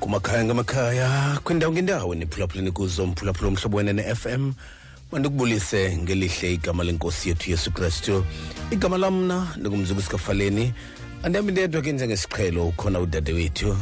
kumakhaya ngamakhaya kwindawo ngendawo niphulaphuleni kuzo mphulaphula omhlobo wena ne-fm mandikubulise ngelihle igama lenkosi yethu yesu kristu. Igama lamna ndingumzuku sikafaleni andihambi ndedwa ke njengesiqhelo ukhona udade wethu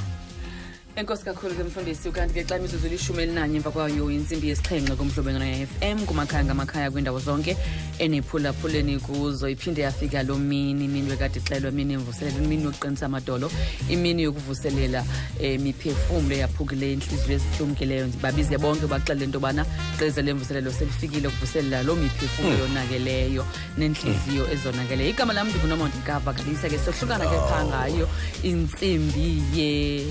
enkosi kakhulu ke mfundisi ukanti ke xa imizuzu lishumi elinanye emva kwayo intsimbi yesixhenxe kumhlobengana ye-fm kumakhaya ngamakhaya kwiindawo zonke eniphulaphuleni kuzo. Iphinde yafika loo mini imini wekade ixelwa imini yemvuselelo imini yokuqinisa amadolo imini yokuvuselela imiphefumlo miphefumlo eyaphukileyo intliziyo ezihlumkileyo. Babize bonke baxelele into yobana ixesha lemvuselelo selifikile ukuvuselela loo miphefumlo yonakeleyo neentliziyo ezonakeleyo. Igama lam ndingunomondikava kalisa ke sohlukana ke phaa ngayo intsimbi ye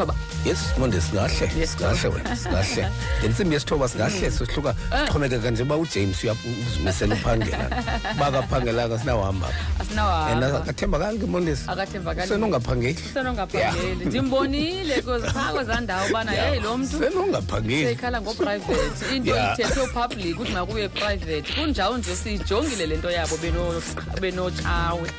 sithoba? Yes monde singahle singahle wena singahle ngentsimbi yesithoba singahle sohluka xhomekeka nje uba ujames uzimisela uphangela. Uba kaphangelanga sinawuhamba and akathembakali ke mondesi akathembakali senongaphangeli ndimbonile phaa kwezaa ndawo ubana yeyi lo mntu senongaphangeli seyikhala ngoprivate. Into ithethwe public uthi makuye private. Kunjawo nje siyijongile le nto yabo beno- benotshawe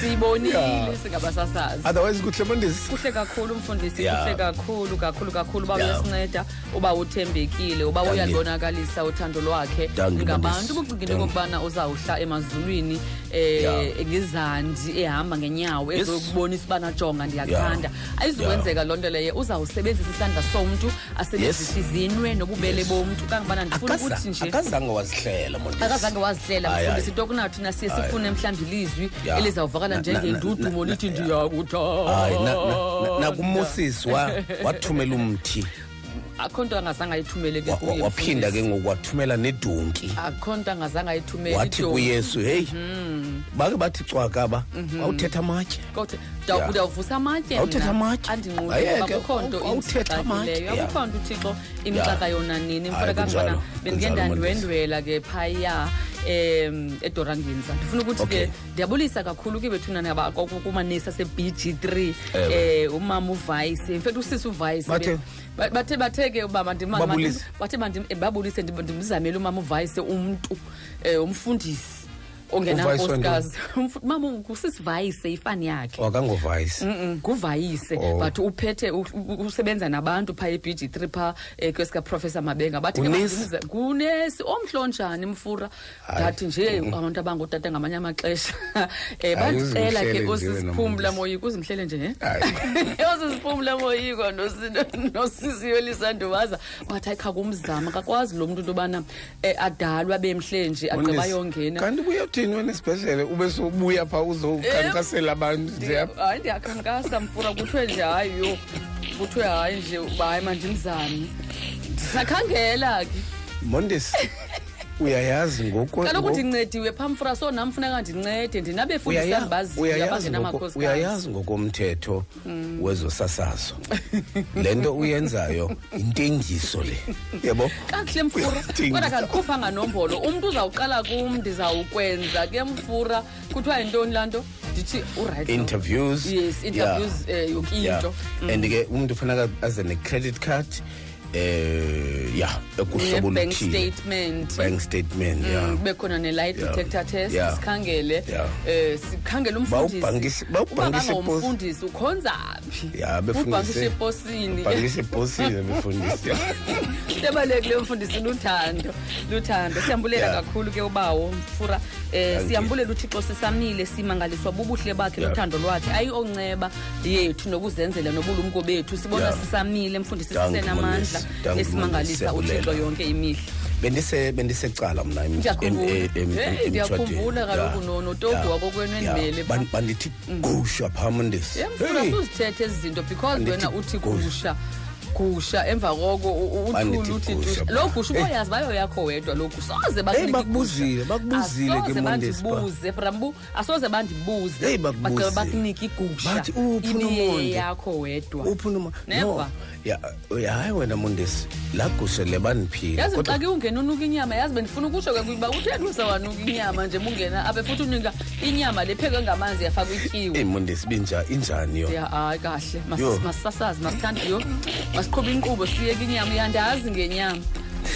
siyibonile singabasasazi. Otherwise kuhle mondesi kuhle kakhulu mfundisi. Yeah. Kuhle kakhulu kakhulu kakhulu. Uba uyasinceda uba uthembekile uba Danke. uyalibonakalisa uthando lwakhe ngabantu. Bucinga into Danke. uzawuhla emazulwini um ngezandi ehamba ngenyawo ezokubonisa ubana jonga ndiyakuthanda. Ayizukwenzeka loo nto leyo. Uzawusebenzisa isandla somntu asebenzise izinwe nobubele bomntu. Kangubana ndifuna ukuthi nje akazange wazihlela akazange wazihlela. Mfundisi into kunathi thina siye sifune mhlawumbi ilizwi elizawuvakala njengendudumo lithi ndiyakuthanda. Nakumoses wa- wathumela umthi akho nto angazange ayithumele ke kuye waphinda ke ngoku wathumela nedonki. Akho nto angazange ayithumele wathi kuyesu heyi Mhm. bake bathi cwaka ba awuthetha amatye. Ndawuvusa amatye Awuthetha amatye. andinqule Ayeke, ngoba akukho nto imxakakileyo akukho nto uthixo imxaka yona nini? Mfuna bendike ndandwendwela ke phaya um edoranginza ndifuna ukuthi ke ndiyabulisa kakhulu ke bethuna naba- ku- kumanesi ase-b g three um umama uvayisi. Infact usisi uvayisi bathe bathe ke eh, uba ndimzamele umama uvayise umntu um umfundisi ongenankosikazi mama ngusisivayise ifani yakhe. Wakangovayisi Mm-mm, nguvayise Oh. but uphethe usebenza nabantu phaa e-b g three phaa um kwesikaprofessor mabenga. Bathi ke Unesi? bandimza- ngunesi omhlonjani mfura? Ndathi nje abantu abangootata ngamanye amaxesha um bandicela ke osisiphumla moyiko. Uzimhlele nje osisiphumla moyiko nosisiyo elisandubaza wathi hayi khakumzama kakwazi lo mntu into yobana um adalwa bemhle nje agqiba yongena ubuyathini wena esibhedlele? Ube sobuya phaa uzokhankasela abantu nje apha? hayi ndiyakhankasa mfura kuthiwe nje hayi yho kuthiwe hayi nje uba hayi mandimzame ndisakhangela ke. Mondesi uyayazi ngoku kaloku ndincediwe phamfra so nam funeka ndincede. Ndinabefundisa uyaya- ndibaziyo uyayazi ngoko- abangenamakhosikazi uyayazi ngokomthetho wezosasazo. Le nto uyenzayo intengiso le yebo? Kakuhle mfura. Kodwa kandikhupha nganombolo umntu uzawuqala kum ndizawukwenza ke mfura. Kuthiwa yintoni laa nto? Ndithi urayithi interviews. Yes interviews yeah. into. And ke umntu funeka aze ne-credit card eh ya ekuhlobo oluthile statement bank statement ya Mm, kube khona ne-light Yeah. detector test Yeah. sikhangele Yeah. eh sikhangele umfundisi eposi. umfundisi ukhonza phi ya befundise eposini bhankishe eposini befundisi sebalekile umfundisi luthando luthando siyambulela Yeah. kakhulu ke ubawo mfura eh siyambulela uthixo sisamile simangaliswa bubuhle bakhe Yeah. nothando lwakhe ayi onceba yethu nokuzenzela nobulumko bethu sibona Yeah. sisamile mfundisi sisenamandla esimangalisa Mondesi. Siyabulela. uthixo yonke imihla bendise bendisecala mna em- Ndiyakhumbula. em- em- em- Hey, ndiyakhumbula emtshatweni. kaloku Ya, no- noTogu ya, wakokwenu ya. endimele pha. Ban- bandithi gusha phaa mondesi yemfuna Hey. suzithethe ezi zinto because Andithi wena uthi gusha. Gusha gusha emva koko u- u- Bandithi uthule uthi gusha tusha pha. lo gusha Eh. uboyazi bayo yakho wedwa lo gusha soze Hey, bakunike bakubuzile, igusha. bakubuzile ke Asoze Mondesi pha. bandibuze brambu asoze bandibuze Hey, bakubuzile. bagqiba bakunike igusha Bathi, "Uphi ibiye uNomonde?" yakho wedwa uphi noma Never. no ya ya, hayi wena mondesi laa gusha le bandiphila yazi Kodwa- xa ke ungena unuka inyama yazi bendifuna ukusho ke kuba utheni usawanuka inyama nje bungena apha futhi unika inyama lephekwe ngamanzi yafakwa ityiwe eyi mondesi binja injani yo ya hayi kahle Mas- Yho. masisasazi masithande yo masiqhuba inkqubo siyeke inyama uyandazi ngenyama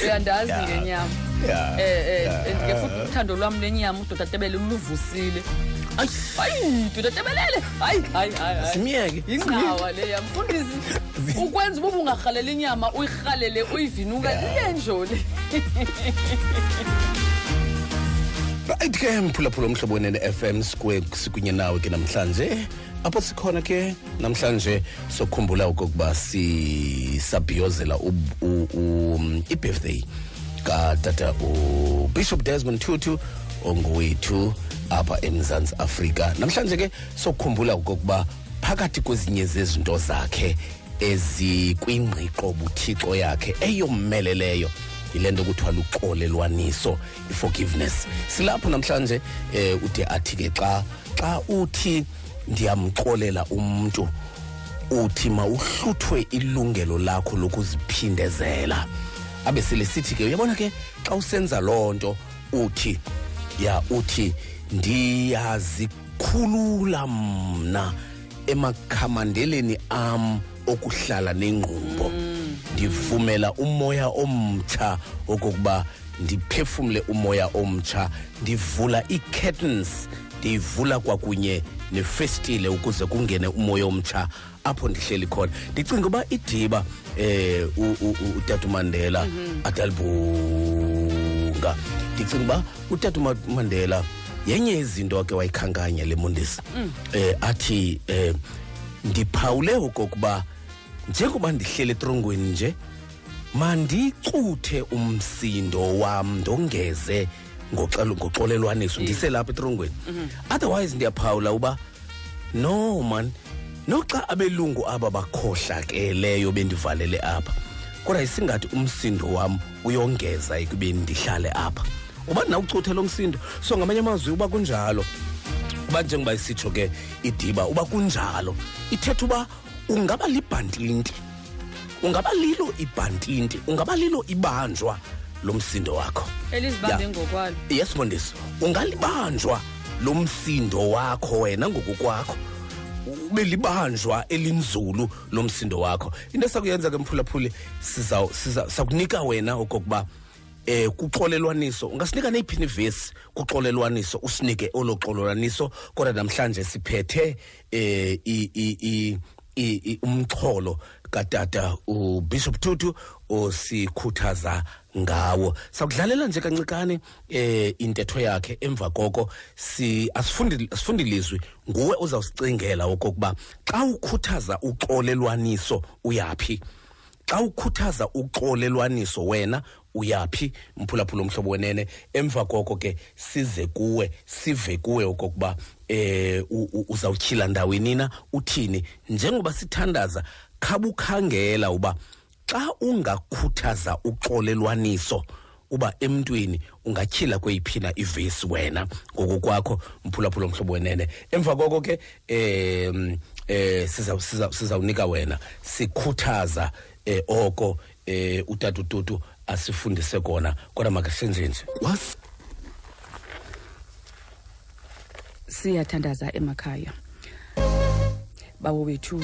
uyandazi Ya. ngenyama. Ya, eh eh ya. and ke futhi uthando lwam lenyama udoda tebele luvusile hayi hayi doda tebelele hayi hayi hayi hayi. simyeke yingqawa leya mfundisi ukwenza uba ungarhalela inyama uyirhalele uyivinuka iyenjoli right ke mphulaphula omhlobo wenene FM sikwe sikunye nawe ke namhlanje. Apho sikhona ke? Namhlanje sokhumbula okokuba sisabhiyozela i-birthday katata ubishop desmond tutu ongowethu apha emzantsi afrika. Namhlanje ke sokhumbula okokuba phakathi kwezinye zezinto zakhe ezikwingqiqo buthixo yakhe eyommeleleyo yile nto kuthiwa luxolelwaniso i-forgiveness. Silapho namhlanje eh ude athi ke xa xa uthi ndiyamxolela umntu uthi mawuhluthwe ilungelo lakho lokuziphindezela. Abe sele sithi ke uyabona ke xa usenza loo nto uthi ya uthi ndiyazikhulula mna emakhamandeleni am okuhlala nengqumbo ndivumela umoya omtsha okokuba ndiphefumle umoya omtsha ndivula ii-curtains ndiyivula kwakunye nefestile ukuze kungene umoya omtsha apho ndihleli khona. Ndicinga uba idiba eh u- u- u- utata umandela adalibhunga ndicinga uba utata Uma- umandela yenye yezinto ke wayikhankanya le mundisi. Eh athi eh ndiphawule okokuba njengoba ndihlele etrongweni nje mandicuthe umsindo wam ndongeze ngoxolelwaniso. Ndiselapha etrongweni. Otherwise ndiyaphawula uba no man. Noxa abelungu aba bakhohlakeleyo bendivalele apha kodwa isingathi umsindo wam uyongeza ekubeni ndihlale apha. Uba ndinawucuthe lo msindo so ngamanye amazwi uba kunjalo. Uba njengoba isitsho ke idiba uba kunjalo. Ithetha uba ungaba libhantinti ungaba lilo ibhantinti ungaba lilo ibanjwa. Lo msindo wakho. Elizibambe Ya. ngokwalo. Yes mondisi. Ungalibanjwa lo msindo wakho wena ngokukwakho ube libanjwa elinzulu lo msindo wakho. Into esakuyenza ke mphulaphuli sakunika wena okokuba eh kuxolelwaniso. Ungasinika neyiphini ivesi kuxolelwaniso usinike olo xolelwaniso kodwa namhlanje siphethe eh i i i i- i- umxholo katata ubishop tutu osikhuthaza ngawo. Sakudlalela nje kancikane eh intetho yakhe emva koko. Si asifundi nguwe uzawusicingela okokuba xa ukhuthaza uxolelwaniso uyaphi? Xa ukhuthaza uxolelwaniso wena uyaphi? Mphulaphula omhlobo wenene. Emva koko ke size kuwe sive kuwe okokuba eh uzawutyhila ndaweni na? Uthini? Njengoba sithandaza khabukhangela uba xa ungakhuthaza uxolelwaniso uba emntwini ungatyhila kweyiphina ivesi wena ngokokwakho mphulaphula omhlobo wenene. Emva koko ke um eh siza siza sizawunika wena sikhuthaza eh oko eh utata ututu asifundise kona. Kodwa makasenze nje. Siyathandaza emakhaya. Bawo wethu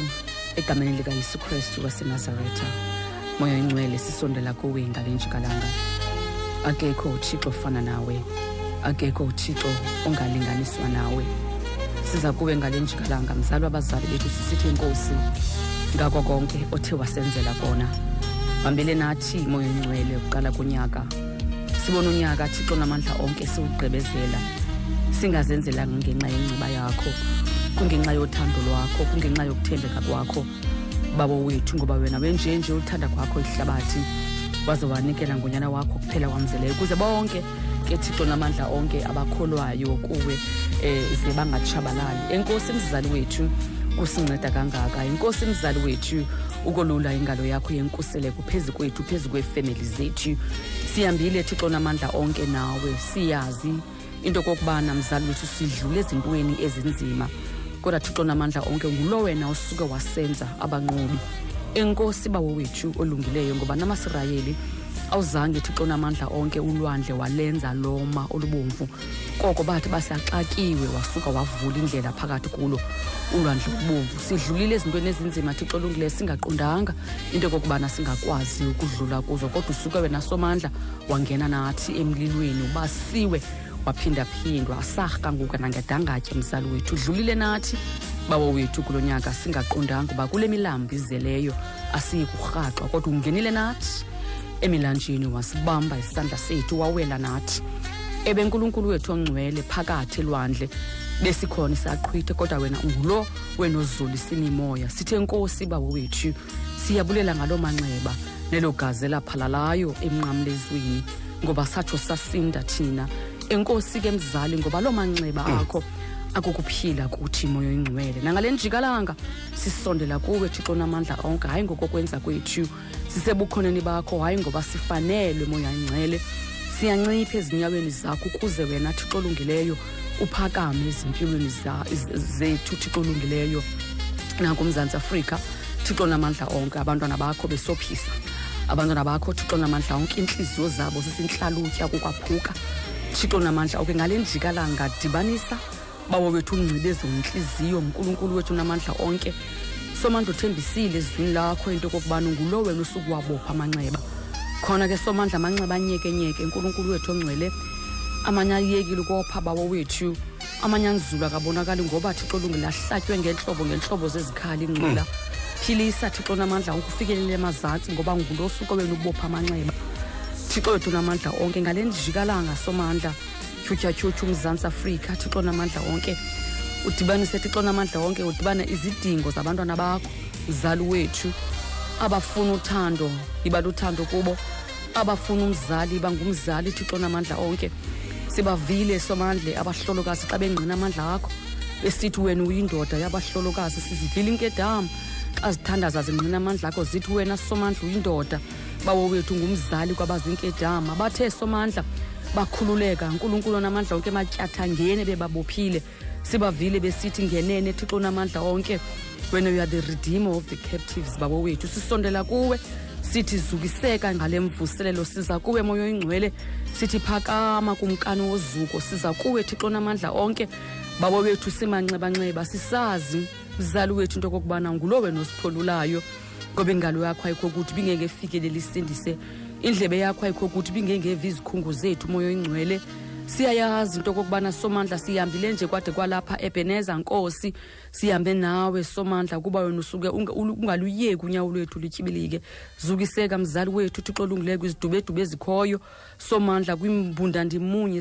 egameni likayesu kristu wasenazaretha moya ingcwele sisondela kuwe ngale njikalanga. Akekho uthixo ofana nawe. Akekho uthixo ongalinganiswa nawe. Siza kuwe ngale njikalanga mzali wabazali bethu sisithi inkosi ngako konke othe wasenzela kona. Hambele nathi moya ingcwele kuqala kunyaka. Sibona unyaka thixo namandla onke siwugqibezela singazenzelanga ngenxa yenciba yakho kungenxa yothando lwakho kungenxa yokuthembeka kwakho babo wethu ngoba wena wenjenje uthanda kwakho ihlabathi. Waze wanikela ngonyana wakho kuphela wamzeleyo ukuze bonke ke thixo namandla onke abakholwayo kuwe um ze bangatshabalali. Enkosi mzali wethu kusinceda kangaka. Inkosi mzali wethu ukolula ingalo yakho yenkuseleko phezu kwethu phezu kweefemeli zethu. Sihambile thixo namandla onke nawe siyazi into okokubana mzali wethu sidlule ezintweni ezinzima kodwa thixo namandla onke ngulo wena osuke wasenza abanqobi. Enkosi bawo wethu olungileyo ngoba namasirayeli awuzange thixo namandla onke ulwandle walenza loma olubomvu. Koko bathi basaxakiwe wasuka wavula indlela phakathi kulo ulwandle olubomvu. Sidlulile ezintweni ezinzima thixo olungileyo singaqondanga into yokokubana singakwazi ukudlula kuzo kodwa usuke wena somandla wangena nathi emlilweni ubasiwe waphindaphindwa asarha ngoku nangedangatya mzali wethu. Udlulile nathi bawo wethu kulo nyaka singaqondanga uba kule milambo izeleyo asiyi kurhaxwa kodwa ungenile nathi. Emilanjeni wasibamba isandla sethu wawela nathi. Ebenkulunkulu wethu ongcwele phakathi elwandle besikhona isaqhwithe kodwa wena ungulo wenozulisa imimoya sithe nkosi bawo wethu siyabulela ngaloo manxeba nelo gazi elaphalalayo emnqamlezweni ngoba satsho sasinda thina enkosi ke mzali ngoba loo manxeba akho akukuphila kuthi moyo ingcwele. Nangale njikalanga sisondela kuwe thixo namandla onke. Hayi ngokokwenza kwethu sisebukhoneni bakho. Hayi ngoba sifanelwe moya ingcwele siyancipha ezinyaweni zakho ukuze wena thixo olungileyo uphakame ezimpilweni zethu thixo olungileyo. Nakumzantsi afrika thixo namandla onke. Abantwana bakho besophisa. Abantwana bakho thixo namandla onke. Iintliziyo zabo zisintlalutya kukwaphuka thixo namandla oke ngale ndijikalanga dibanisa bawo wethu ungcibezo ezontliziyo mkulunkulu wethu namandla onke. Somandla uthembisile ezizwini lakho into okokubana ngulo wena usukuwabopha amanxeba. Khona ke somandla amanxeba anyekenyeke nkulunkulu wethu ongcwele. Amanye ayekile ukopha bawo wethu amanye anzulu akabonakali ngoba thixo lungilahlatywe ngentlobo ngentlobo zezikhali ingcula philisa thixo namandla ukufikelele emazantsi ngoba ngulo suku wena ubopha amanxeba thixo wethu namandla onke ngale ndijikalanga somandla. Tyhutyhatyhutyha umzantsi afrika thixo namandla onke udibanise thixo namandla onke udibane izidingo zabantwana bakho. Mzali wethu abafuna uthando iba luthando kubo. Abafuna umzali bangumzali thixo namandla onke sibavile somandle abahlolokazi xa bengqina amandla akho. Besithi wena uyindoda yabahlolokazi sizivile inkedam xa zithandaza zingqina amandla akho zithi wena somandla uyindoda bawo wethu ngumzali kwabazinkedama bathe somandla bakhululeka. Nkulunkulu namandla onke matyathangene bebabophile. Sibavile besithi ngenene thixo namandla onke wena you are the redeemer of the captives babo wethu sisondela kuwe. Sithi zukiseka ngale mvuselelo siza kuwe moyo ingcwele sithi phakama kumkani wozuko siza kuwe thixo namandla onke babo wethu simanxebanxeba sisazi mzali wethu into okokubana ngulo wena osipholulayo ngoba ingalo yakho ayikho kuthi bingengefikelela isindise indlebe yakho ayikho kuthi bingengeva izikhungu zethu umoya oyingcwele siyayazi into okokubana somandla sihambile nje kwade kwalapha ebeneza nkosi. Sihambe nawe somandla kuba wena usuke ungaluyeki unyawo lwethu lutyibilike zukiseka mzali wethu thixo olungileyo kwizidubedube ezikhoyo. Somandla kwimbunda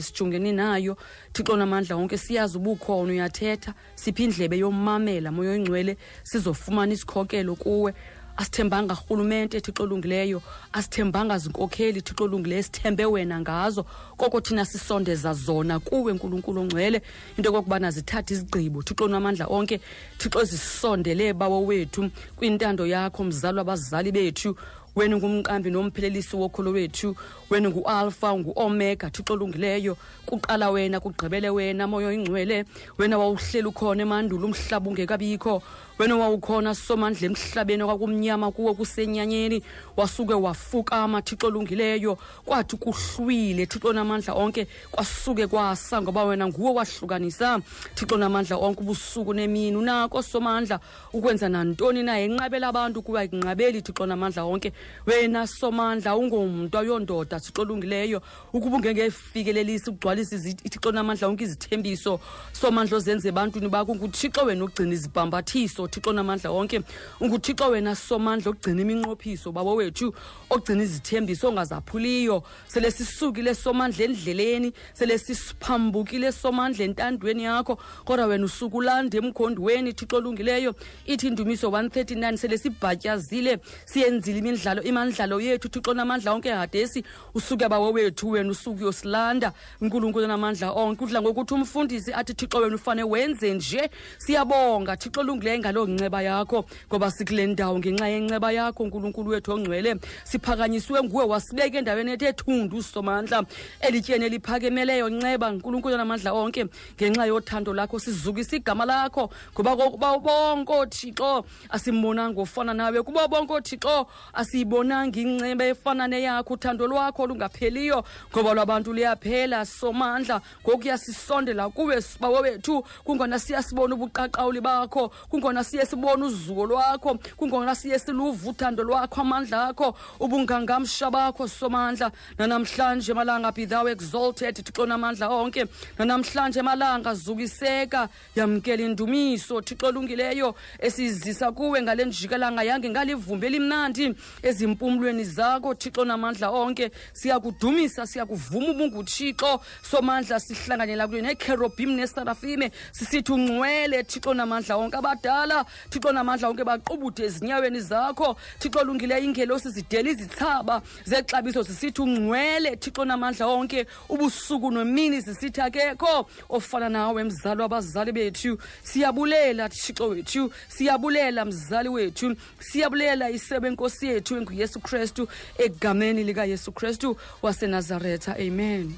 sijongene nayo. Thixo namandla wonke siyazi ubukhona uyathetha. Siphi indlebe yomamela moya oyingcwele sizofumana isikhokelo kuwe asithembanga rhulumente thixo olungileyo asithembanga zinkokheli thixo olungileyo sithembe wena ngazo. Koko thina sisondeza zona kuwe nkulunkulu ongcwele into yokokubana zithathe izigqibo thixo namandla onke. Thixo zisondele bawo wethu kwintando yakho mzali wabazali bethu. Wena ngumqambi nomphelelisi wokholo wethu. Wena ngualfa nguomega thixo olungileyo. Kuqala wena kugqibele wena moyo ingcwele. Wena wawuhleli ukhona emandulo umhlaba ungekabikho wena wawukhona somandla emhlabeni okwakumnyama kuwo kusenyanyeni. Wasuke wafukama thixo olungileyo kwathi kuhlwile. Thixo namandla onke kwasuke kwasa ngoba wena nguwo wahlukanisa. Thixo namandla onke ubusuku nemini. Unako somandla ukwenza nantoni na? Enqabela abantu kuba kunqabeli thixo namandla onke. Wena somandla ungomntu ayondoda thixo olungileyo. Ukuba ungengefikelelisi ukugcwalisa thixo namandla onke izithembiso. Somandla ozenze ebantwini bakho nguthixo wena ogcina izibhambathiso thixo namandla onke unguthixo wena somandla ogcina iminqophiso babo wethu ogcina izithembiso ongazaphuliyo sele sisukile somandla endleleni sele sisiphambukile somandla entandweni yakho. Kodwa wena usukulanda emkhondweni thixo olungileyo. Ithi indumiso 139 sele sibhatyazile siyenzile imidlalo imandlalo yethu thixo namandla onke hadesi usuke bawo wethu wena usuke uyosilanda unkulunkulu namandla onke udla ngokuthi umfundisi athi thixo wena ufane wenze nje. Siyabonga thixo olungileyo ngaloo nceba yakho ngoba sikule ndawo ngenxa yenceba yakho nkulunkulu wethu ongcwele. Siphakanyisiwe nguwe wasibeka endaweni ethe thundu usomandla elityeni eliphakemeleyo. Nceba nkulunkulu namandla onke ngenxa yothando lakho sizukisa igama lakho. Ngoba kokuba bonke othixo asimbonanga ofana nawe. Kuba bonke othixo asiyibonanga inceba efana neyakho. Uthando lwakho olungapheliyo ngoba lwabantu luyaphela. Somandla ngokuyasisondela kuwe sibawo wethu. Kungona siyasibona ubuqaqawuli bakho kungona siye sibona uzuko lwakho kungona siye siluva uthando lwakho amandla akho ubungangamsha bakho somandla. Nanamhlanje malanga be thou exalted thixo namandla onke. Nanamhlanje malanga zukiseka yamkela indumiso thixo olungileyo esizisa kuwe ngale njikalanga yange ngalivumbi elimnandi. Ezimpumlweni zakho thixo namandla onke. Siyakudumisa siyakuvuma ubunguthixo somandla sihlanganyela kuyo nekherobhim nesarafime sisithi ungcwele thixo namandla onke. Abadala thixo namandla onke baqubude ezinyaweni zakho. Thixo olungileyo ingelosi zidela izithaba zexabiso zisithi ungcwele. Thixo namandla onke ubusuku nomini zisithi akekho. Ofana nawe mzali wabazali bethu siyabulela thixo wethu siyabulela mzali wethu siyabulela isebe enkosi yethu enguyesu kristu egameni likayesu kristu wasenazaretha. Amen.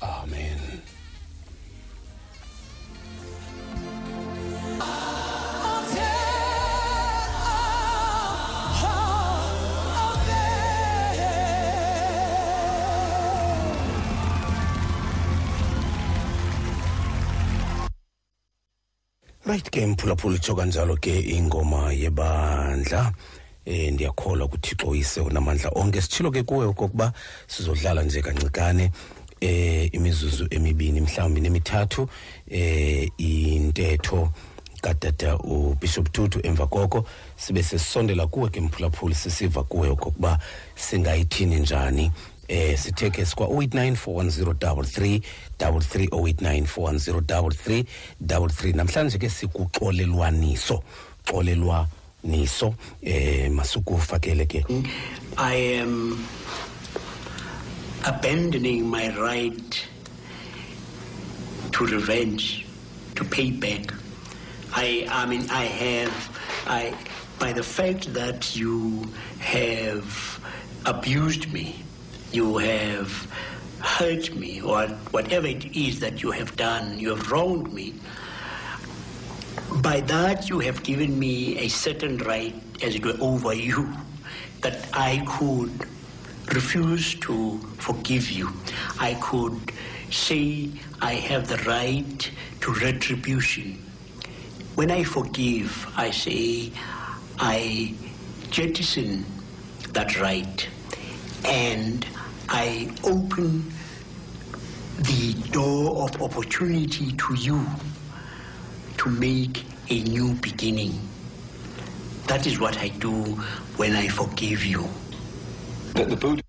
Amen right ke mphulaphula itsho kanjalo ke ingoma yebandla eh ndiyakholwa kuthixo uyise unamandla onke. Sitshilo ke kuwe okokuba sizodlala nje kancikane eh imizuzu emibini mhlawumbi nemithathu eh intetho kadada ubishop tutu emva koko. Sibe sesisondela kuwe ke mphulaphuli sisiva kuwe okokuba singayithini njani eh sikwa 08941033 33 08941033 33 namhlanje ke sikuxolelwaniso xolelwaniso eh masukufakele ke I am abandoning my right to revenge, to pay back. I, I mean, I have, I, by the fact that you have abused me, you have hurt me, or whatever it is that you have done, you have wronged me. By that, you have given me a certain right, as it were, over you, that I could refuse to forgive you. I could say I have the right to retribution. When I forgive, I say I jettison that right and I open the door of opportunity to you to make a new beginning. That is what I do when I forgive you. The, the Buddha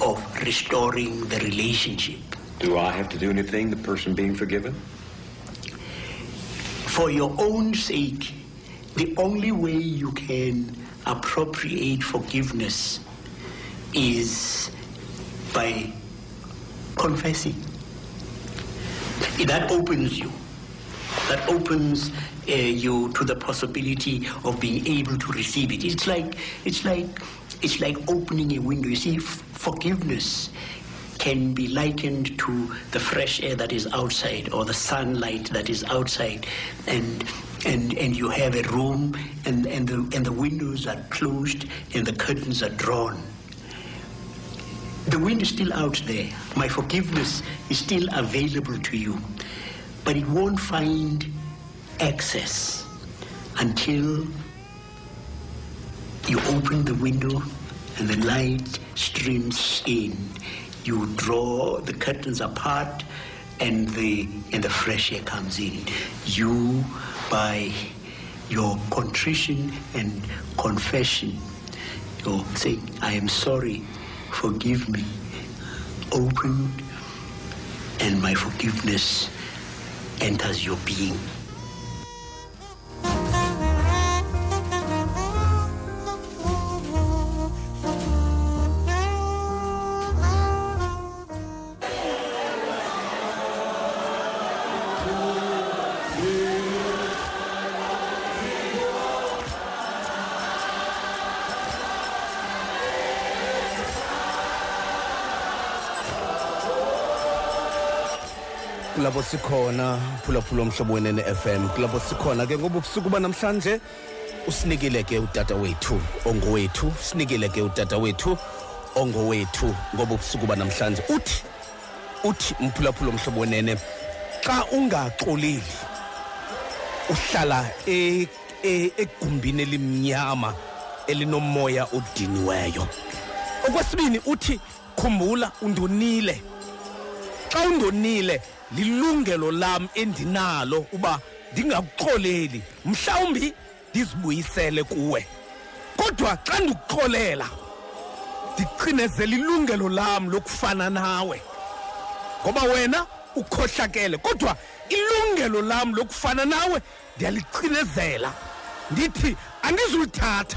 of restoring the relationship. Do I have to do anything, the person being forgiven? For your own sake, the only way you can appropriate forgiveness is by confessing. That opens you. That opens uh, you to the possibility of being able to receive it. It's like it's like it's like opening a window. You see, forgiveness can be likened to the fresh air that is outside or the sunlight that is outside. And and and you have a room and, and the and the windows are closed and the curtains are drawn. The wind is still out there. My forgiveness is still available to you. But it won't find access until you open the window and the light streams in. You draw the curtains apart and the and the fresh air comes in. You by your contrition and confession, you're saying, I am sorry, forgive me. Open and my forgiveness enters your being. Kulapho sikhona phulaphula umhlobo wenene FM kulapho sikhona ke ngoba ubusuku banamhlanje usinikile ke utata wethu ongowethu sinikile ke utata wethu ongowethu ngoba ubusuku banamhlanje. Uthi uthi umphulaphula umhlobo wenene xa ungaxoleli uhlala e- e- egumbini elimnyama elinomoya odiniweyo. Okwesibini uthi khumbula undonile. Xa undonile lilungelo lam endinalo uba ndingakuxoleli. Mhlawumbi ndizibuyisele kuwe. Kodwa xa ndikuxolela ndicinezela ilungelo lam lokufana nawe. Ngoba wena ukhohlakele kodwa ilungelo lam lokufana nawe ndiyalicinezela ndithi andizulithatha.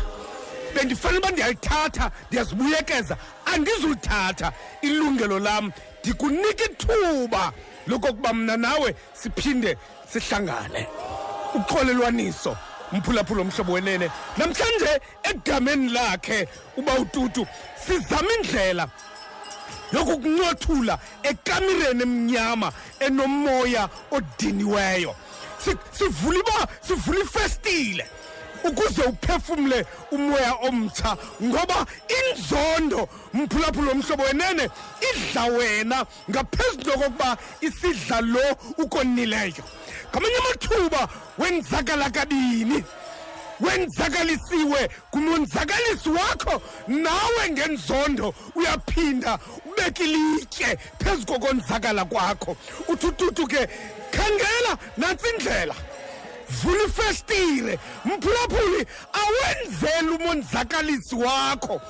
Bendifanele uba ndiyalithatha ndiyazibuyekeza. Andizulithatha. Ilungelo lam ndikunika ithuba lokokuba mna nawe siphinde sihlangane. Uxolelwaniso umphulaphula omhlobo wenene. Namhlanje egameni lakhe uba ututu sizama indlela yokukuncothula ekamireni emnyama enomoya odiniweyo. Si- sivula iba sivula ifestile. Ukuze uphefumle umoya omtsha ngoba inzondo mphulaphula omhlobo wenene idla wena ngaphezulu kokuba isidla lo ukonileyo. Ngamanye amathuba wenzakala kabini? Wenzakalisiwe kumonzakalisi wakho nawe ngenzondo uyaphinda ubeke ilitye phezu kokonzakala kwakho. Uthututu ke khangela nantsi indlela. Vula ifestire mphulaphuli awenzeli umonzakalisi wakho.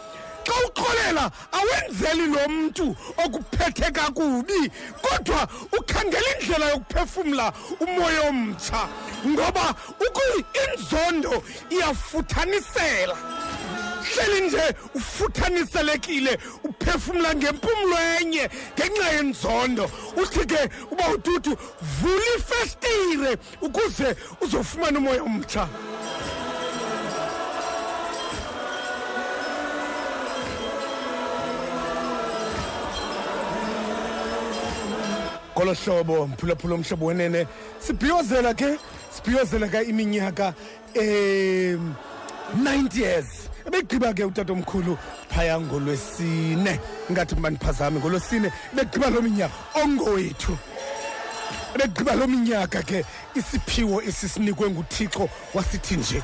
Xa uxolela awenzeli lo mntu okuphethe kakubi. Kodwa ukhangela indlela yokuphefumla umoya omtsha ngoba inzondo iyafuthanisela. Hleli nje ufuthaniselekile uphefumla ngempumlo enye ngenxa yenzondo. Uthi ke uba ututu vula ifestire ukuze uzofumana umoya omtsha. Ngolo hlobo mphulaphula omhlobo wenene. Sibhiyozela ke sibhiyozela ke iminyaka um 90 years. Ebegqiba ke utatomkhulu phaya ngolwesine. Ngathi mandiphazame ngolwesine begqiba loo minyaka. Ongowethu. Begqiba loo minyaka ke isiphiwo esisinikwe nguthixo wasithi nje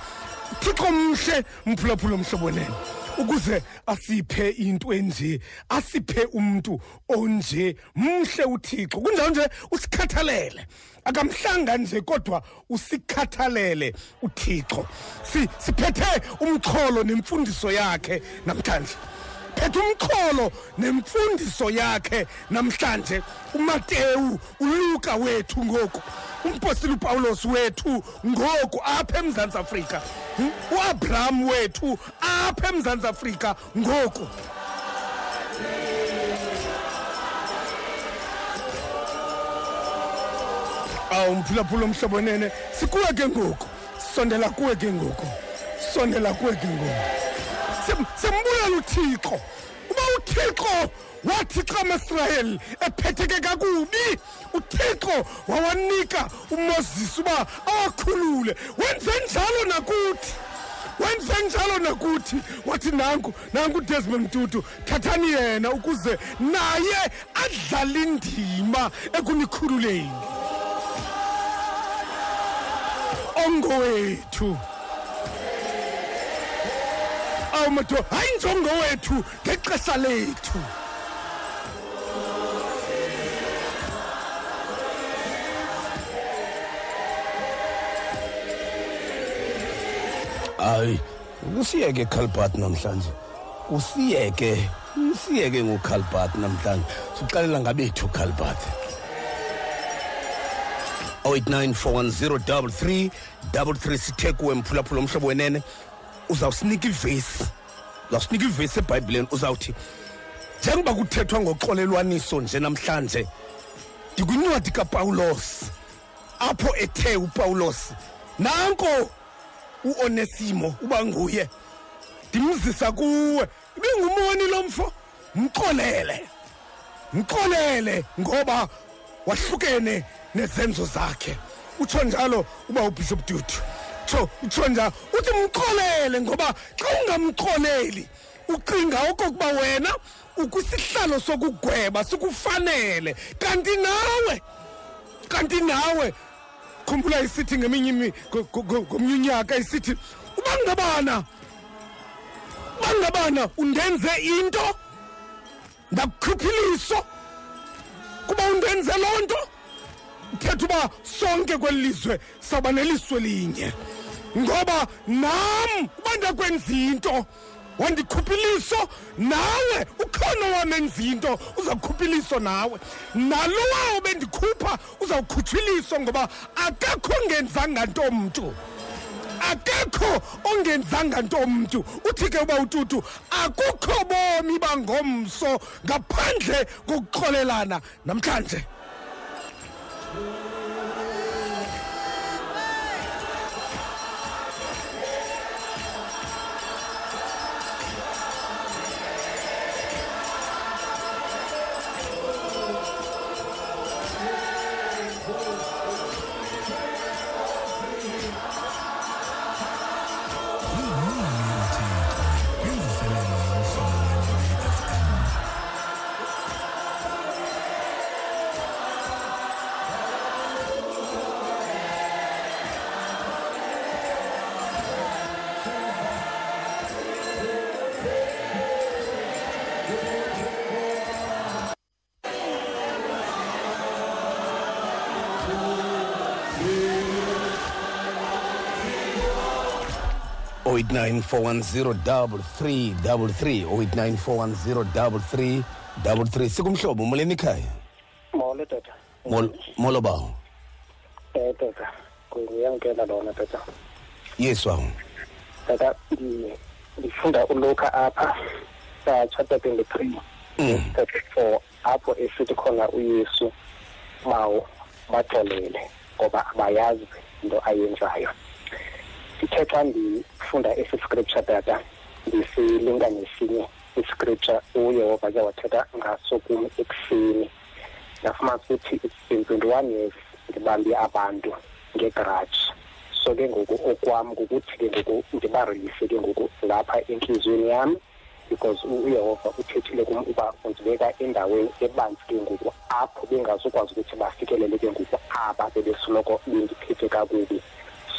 thixo mhle mphulaphula omhlobo wenene ukuze asiphe into enje asiphe umntu onje mhle uthixo. Kunjalo nje usikhathalele. Akamhlanga nje kodwa usikhathalele uthixo. Si- siphethe umxholo nemfundiso yakhe namhlanje. Phethe umxholo nemfundiso yakhe namhlanje. uMateyu uLuka wethu ngoku. Umpostile uPawulos wethu ngoku apha eMzantsi Afrika. uAbraham wethu apha eMzantsi Afrika ngoku. Awu mphulaphula omhlobo nene. Sikuwe ke ngoku. Sondela kuwe ke ngoku. Sondela kuwe ke ngoku. Sim- simbulela uthixo. Uba uthixo wathi xa amaisrayeli ephetheke kakubi uthixo wawanika umoses uba awakhulule. Wenze njalo nakuthi. Wenze njalo nakuthi. Wathi nanku nanku udesmond tutu thathani yena ukuze naye adlale indima ekunikhululeni. Ongowethu awu madoda hayi njongo wethu ngexesha lethu. Hayi usiyeke calbat namhlanje. Usiyeke usiyeke ngocalbat namhlanje. Siqalela ngabethu calbat 0894103333 sithe kuwe mphulaphula omhlobo wenene. Uzawusinika ivesi. Uzawusinika ivesi ebhayibhileni. Uzawuthi njengoba kuthethwa ngoxolelwaniso nje namhlanje ndikwincwadi kapawulos. Apho ethe upawulos nanko uonesimo uba nguye ndimzisa kuwe. Ibingumoni lo mfo. Mxolele. Mxolele ngoba wahlukene nezenzo zakhe. Utsho njalo uba ubishop dudu tsho utsho njalo uthi mxolele ngoba xa ungamxoleli ucinga okokuba wena ukwisihlalo sokugweba sikufanele. Kanti nawe kanti nawe khumbula isithi ngeminye imi- ngo- ngo- ngo- ngomnye unyaka isithi uba ngabana uba ngabana undenze into ndakukhuphiliso kuba undenze loo nto? Uthetha uba sonke kweli lizwe sawuba neliswe linye. Ngoba nam uba ndakwenza into wandikhuphiliso nawe. Ukhona wam enza into uzawukhuphiliso nawe. Nalowawo bendikhupha uzawukhutshiliso ngoba akekho ongenzanga nto mntu. Akekho ongenzanga nto mntu. Uthi ke uba ututu akukho bomi bangomso ngaphandle kokuxolelana namhlanje. Oh 0894103333 0894103333 sikumhlobo molweni ekhaya molo tata. Mol- molo bawo. Eh tata. Ngiyamkela lona tata. Yes wawo tata ndifunda uluka apha. Satsha chapter 23 Mm. 34 apho esithi khona uyesu mawo baxolele ngoba abayazi into ayenzayo ndithe xa ndifunda esi scripture tata ndisilinga nesinye iscripture uyehova ke wathetha ngaso kum ekuseni. Ndafumanisa ukuthi it's been twenty-one years ndibambe abantu ngegaraji so ke ngoku okwam ngokuthi ke ngoku ndibarelise ke ngoku lapha entliziyweni yami because u- uyehova uthethile kum uba undibeka endaweni ebanzi ke ngoku apho bengazukwazi ukuthi bafikelele ke ngoku aba bebesoloko bendiphethe kakubi.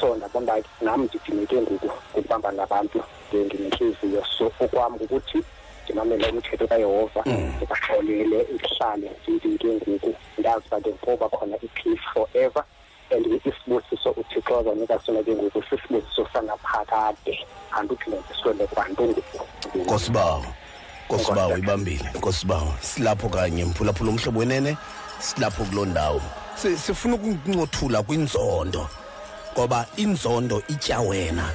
So ndabona uba nam ndidineke ngoku ngokubamba nabantu ndinentliziyo so okwam ukuthi ndimamele umthetho kayehova ndibaxolele ndihlale ndindike ngoku ndazi uba ngenkoba khona i-peace forever. And isibusiso uthixo azanika sona ke ngoku sisibusiso sanaphakade anduphinendiswele kwanto ngoku. Nkosibawo nkosibawo ibambile. Nkosibawo silapho kanye mphulaphula umhlobo wenene silapho kuloo ndawo. Sifuna ukuncothula kwinzondo ngoba inzondo itya wena.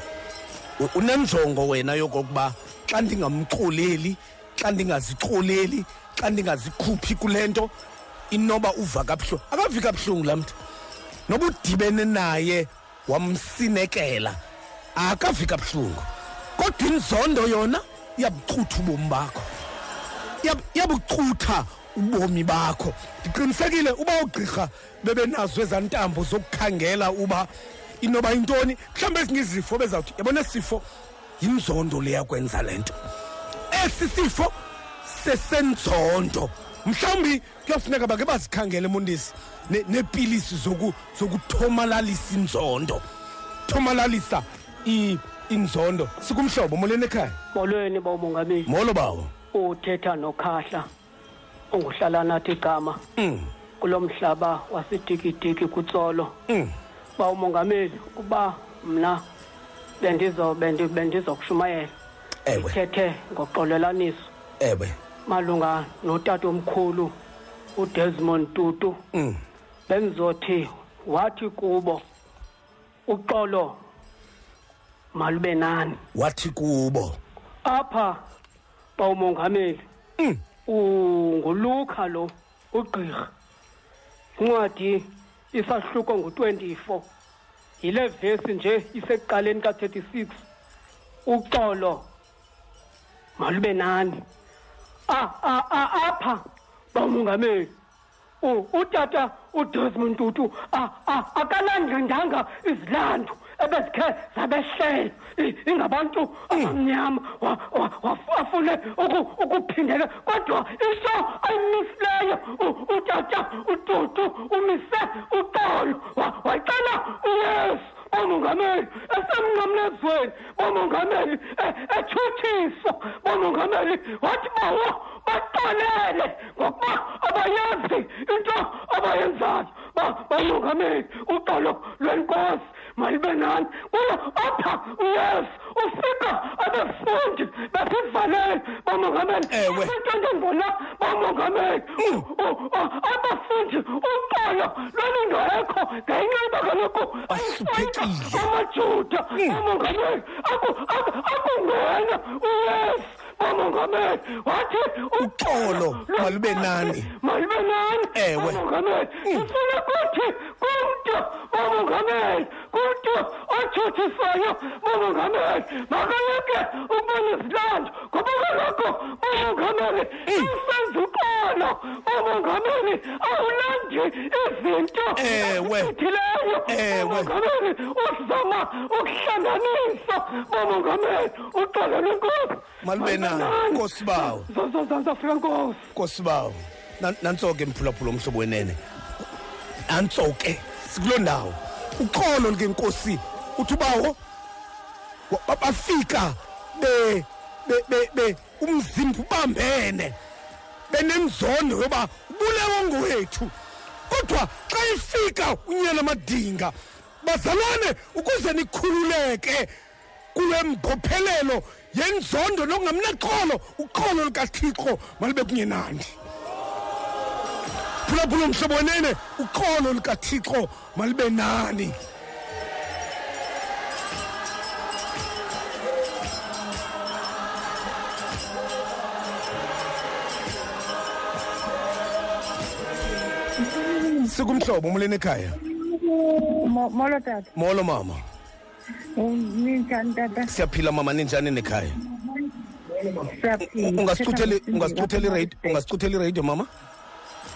U- unenjongo wena yokokuba xa ndingamxoleli xa ndingazixoleli xa ndingazikhuphi kule nto inoba uva kabuhlungu akavi kabuhlungu laa mntu. Noba udibene naye wamsinekela akavi kabuhlungu. Kodwa inzondo yona iyabucutha ubomi bakho. Iyab- iyabucutha ubomi bakho. Ndiqinisekile uba ugqirha bebenazo ezaa ntambo zokukhangela uba inoba yintoni? Mhlawumbi ezinye izifo bezawuthi yabona esi sifo? Yinzondo leyakwenza le nto. Esi sifo sesenzondo. Mhlawumbi kuyafuneka bake bazikhangele mondisi ne- neepilisi zoku- zokuthomalalisa inzondo. Thomalalisa inzondo. Sikumhlobo molweni ekhaya? Molweni bawumongameli molo bawo. Uthetha nokhahla unguhlala nathi igama. Mm, kulo mhlaba wasidikidiki kutsolo. Mm. Bawumongameli uba mna bendizo bendi- bendizokushumayela. Ewe. Thethe ngoxolelaniso. Ewe. Malunga notata omkhulu udesmond tutu. Mm. bendizothi wathi kubo uxolo malube nani? Wathi kubo. Apha bawumongameli Mm. unguluka lo ugqirha. Incwadi isahluko ngu-24 yile vesi nje isekuqaleni ka-36 uxolo malube nani? A- a- a- apha bawumongameli u- utata udesmond tutu a- a- akalandlindanga izilandu ebezikhe zabehlela I- ingabantu abamnyama wa- wa- wa- afune uku- ukuphindela kodwa into ayimisileyo u- utata ututu umise uxolo Wa- wacela uyesu bomongameli esemnqamlezweni bomongameli e- ethuthiswa bomongameli wathi bawo baxolele ngokuba abayazi into abayenzayo. Ba- bomongameli uxolo lwenkosi malibe nani kulo apha uyesu ufika abafundi besivalele bomongameli Ewe. entondongona bomongameli U- u- a- abafundi uxolo lwalungekho ngenxa yoba kaloku Basupekile. amajuda bomongameli aku- aku- akungena uyesu bomongameli wathi Uxolo malube nani. malibe nani Ewe. bomongameli ufuna kuthi kumntu bomongameli kumntu othuthisayo bomongameli makayeke ukubona izilando ngoba kaloku bomongameli usenza uxolo bomongameli awulandi izinto Ewe. ezithileyo Ewe. bomongameli uzama ukuhlanganisa bomongameli uxolo lwenkosi Malube nani. Nkosi bawo. zafika nkosi Nkosi bawo. Nan- Nanso ke mphulaphula umhlobo wenene. Nanso ke sikulo ndawo. Uxolo ke Nkosi uthi bawo wa- ba- bafika be be be- umzimba ubambene benemzondo yoba ubulewe ngowethu kodwa xa ifika unyana madinga bazalwane ukuze nikhululeke kule mbophelelo yenzondo nokungamnaxolo uxolo lukathixo malube kungenani phulaphula mhlobo wenene. Uxolo lukathixo malube nani? Sikumhlobo umleni ekhaya? Mo- molo tata. Molo mama. Ninjani tata? Siyaphila mama ninjani nekhaya? Iradio mama?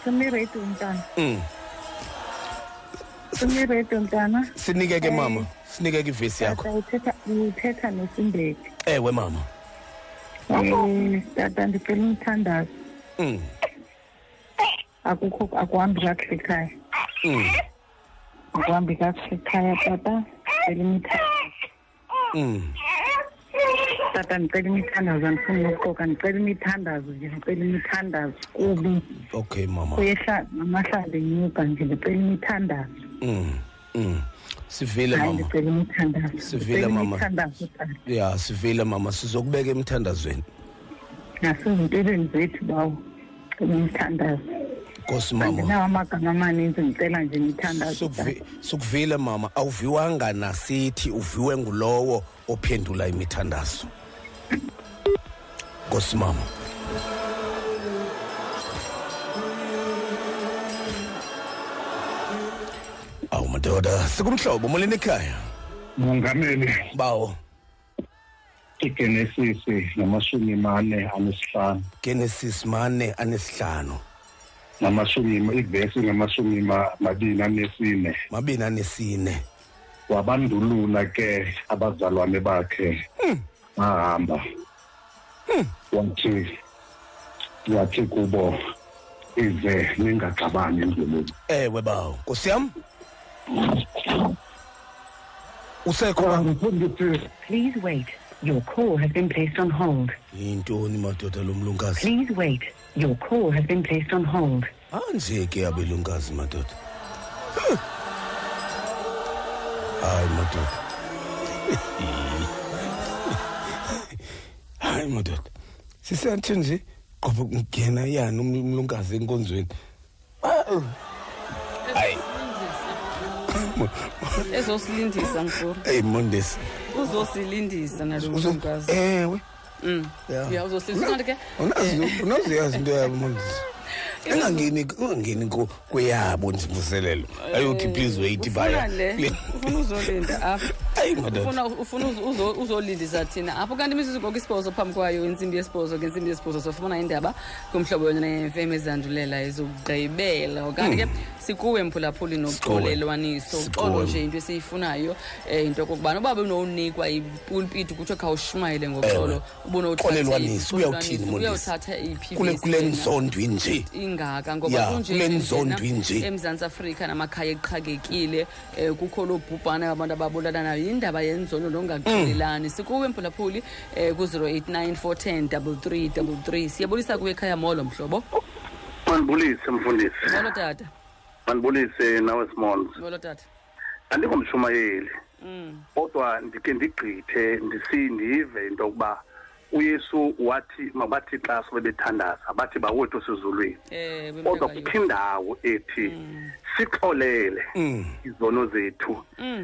Simi radio mntana mm. simi radio mntana sinike ke mama sinike ke ivesi yakho. tata uthetha uthetha nesimbeki ewe mama. Um tata ndicela umthandazo. Mm. akukho akuhambi kakuhle ekhaya. Mm. akuhambi kakuhle ekhaya tata. Ndicela imithandazo Mm. Tata ndicela imithandazo. Andifuni nokuxoka ndicela imithandazo nje ndicela imithandazo. Kubi. Okay mama. Kuyehla namahlala enyuka nje ndicela imithandazo. Mm. Mm. sivile hayi mama. ndicela imithandazo. Sivile, Ndicela mama. imithandazo tata. Ya sivile mama. Sizokubeka emthandazweni nasezimpilweni zethu bawo. Cela umthandazo nkosi mama. Andinawo amagama amaninzi ndicela nje imithandazo Sukvi- sukuvile mama. Awuviwanga nasithi uviwe ngulowo. Ophendula imithandazo. Nkosi mama. Awu madoda sikumhlobo moleni ekhaya? Mongameli. Bawo. Igenesis namashumi mane anesihlanu. Genesis mane anesihlanu. Namashumi ivesi namashumi ma- mabini anesine. Mabini anesine. Wabandulula ke abazalwane bakhe hmm. bahamba hmm. wathi wathi kubo ize ningaxabani endleleni ewe bawo nkosi yam usekho ba ngifuna ukuthi Please wait. Your call has been placed on hold. yintoni madoda lo mlunkazi Please wait. Your call has been placed on hold. anje ke abelunkazi madoda Huh. Hayi madoda hayi madoda sisathi nje qobo ngena yani um- umlunkazi enkonzweni Ah, hayi ezosilindisa mfuru eyi mondesi uzosilindisa nalo Uzo- mlunkazi ewe Mm. ya ya uzosilindisa kanti ke Unazi- unaziyazi into yabo mondesi engangeni ungangeni ku- kweyabo nje mvuselelo. Ayothi please wait ufuna baya. le? Ufuna uzolinda apha? Hayi madoda ufuna ufuna uzo- uzo- uzolindisa thina apho kanti imizuzu ngoku isibhozo phambi kwayo intsimbi yesibhozo ngentsimbi yesibhozo sofumana indaba kumhlobo yona ne-fm ezandulela ezokugqibela. Okanye ke sikuwe mphulaphuli noxolelwaniso Sikuwe. uxolo nje into esiyifunayo um into okokubana uba benowunikwa ipulpiti kutsho khawushumayele ngoxolo Uxolelwaniso, uyawuthini, Mondesi? uyawuthatha iphi kule kule nzondo inje ingaka ngoba Ya, kunje kule nje nzondo njena inje. emzantsi afrika namakhaya eqhakekile um kukho loo bhubhane abantu ababulala nayo yindaba yenzondo nongaqhelelani sikuwe mphulaphuli um ku-089 410 33 33 siyabulisa kuwe ekhaya molo mhlobo. Mandibulise mfundisi. Molo tata. Mandibulise nawe smons molo tata. Andingomshumayeli Mm. kodwa ndike ndigqithe ndisi ndive into yokuba uyesu wathi mabathi xa sebebethandaza bathi bawethu sizulwini um kodwa kukho indawo ethi sixolele izono zethu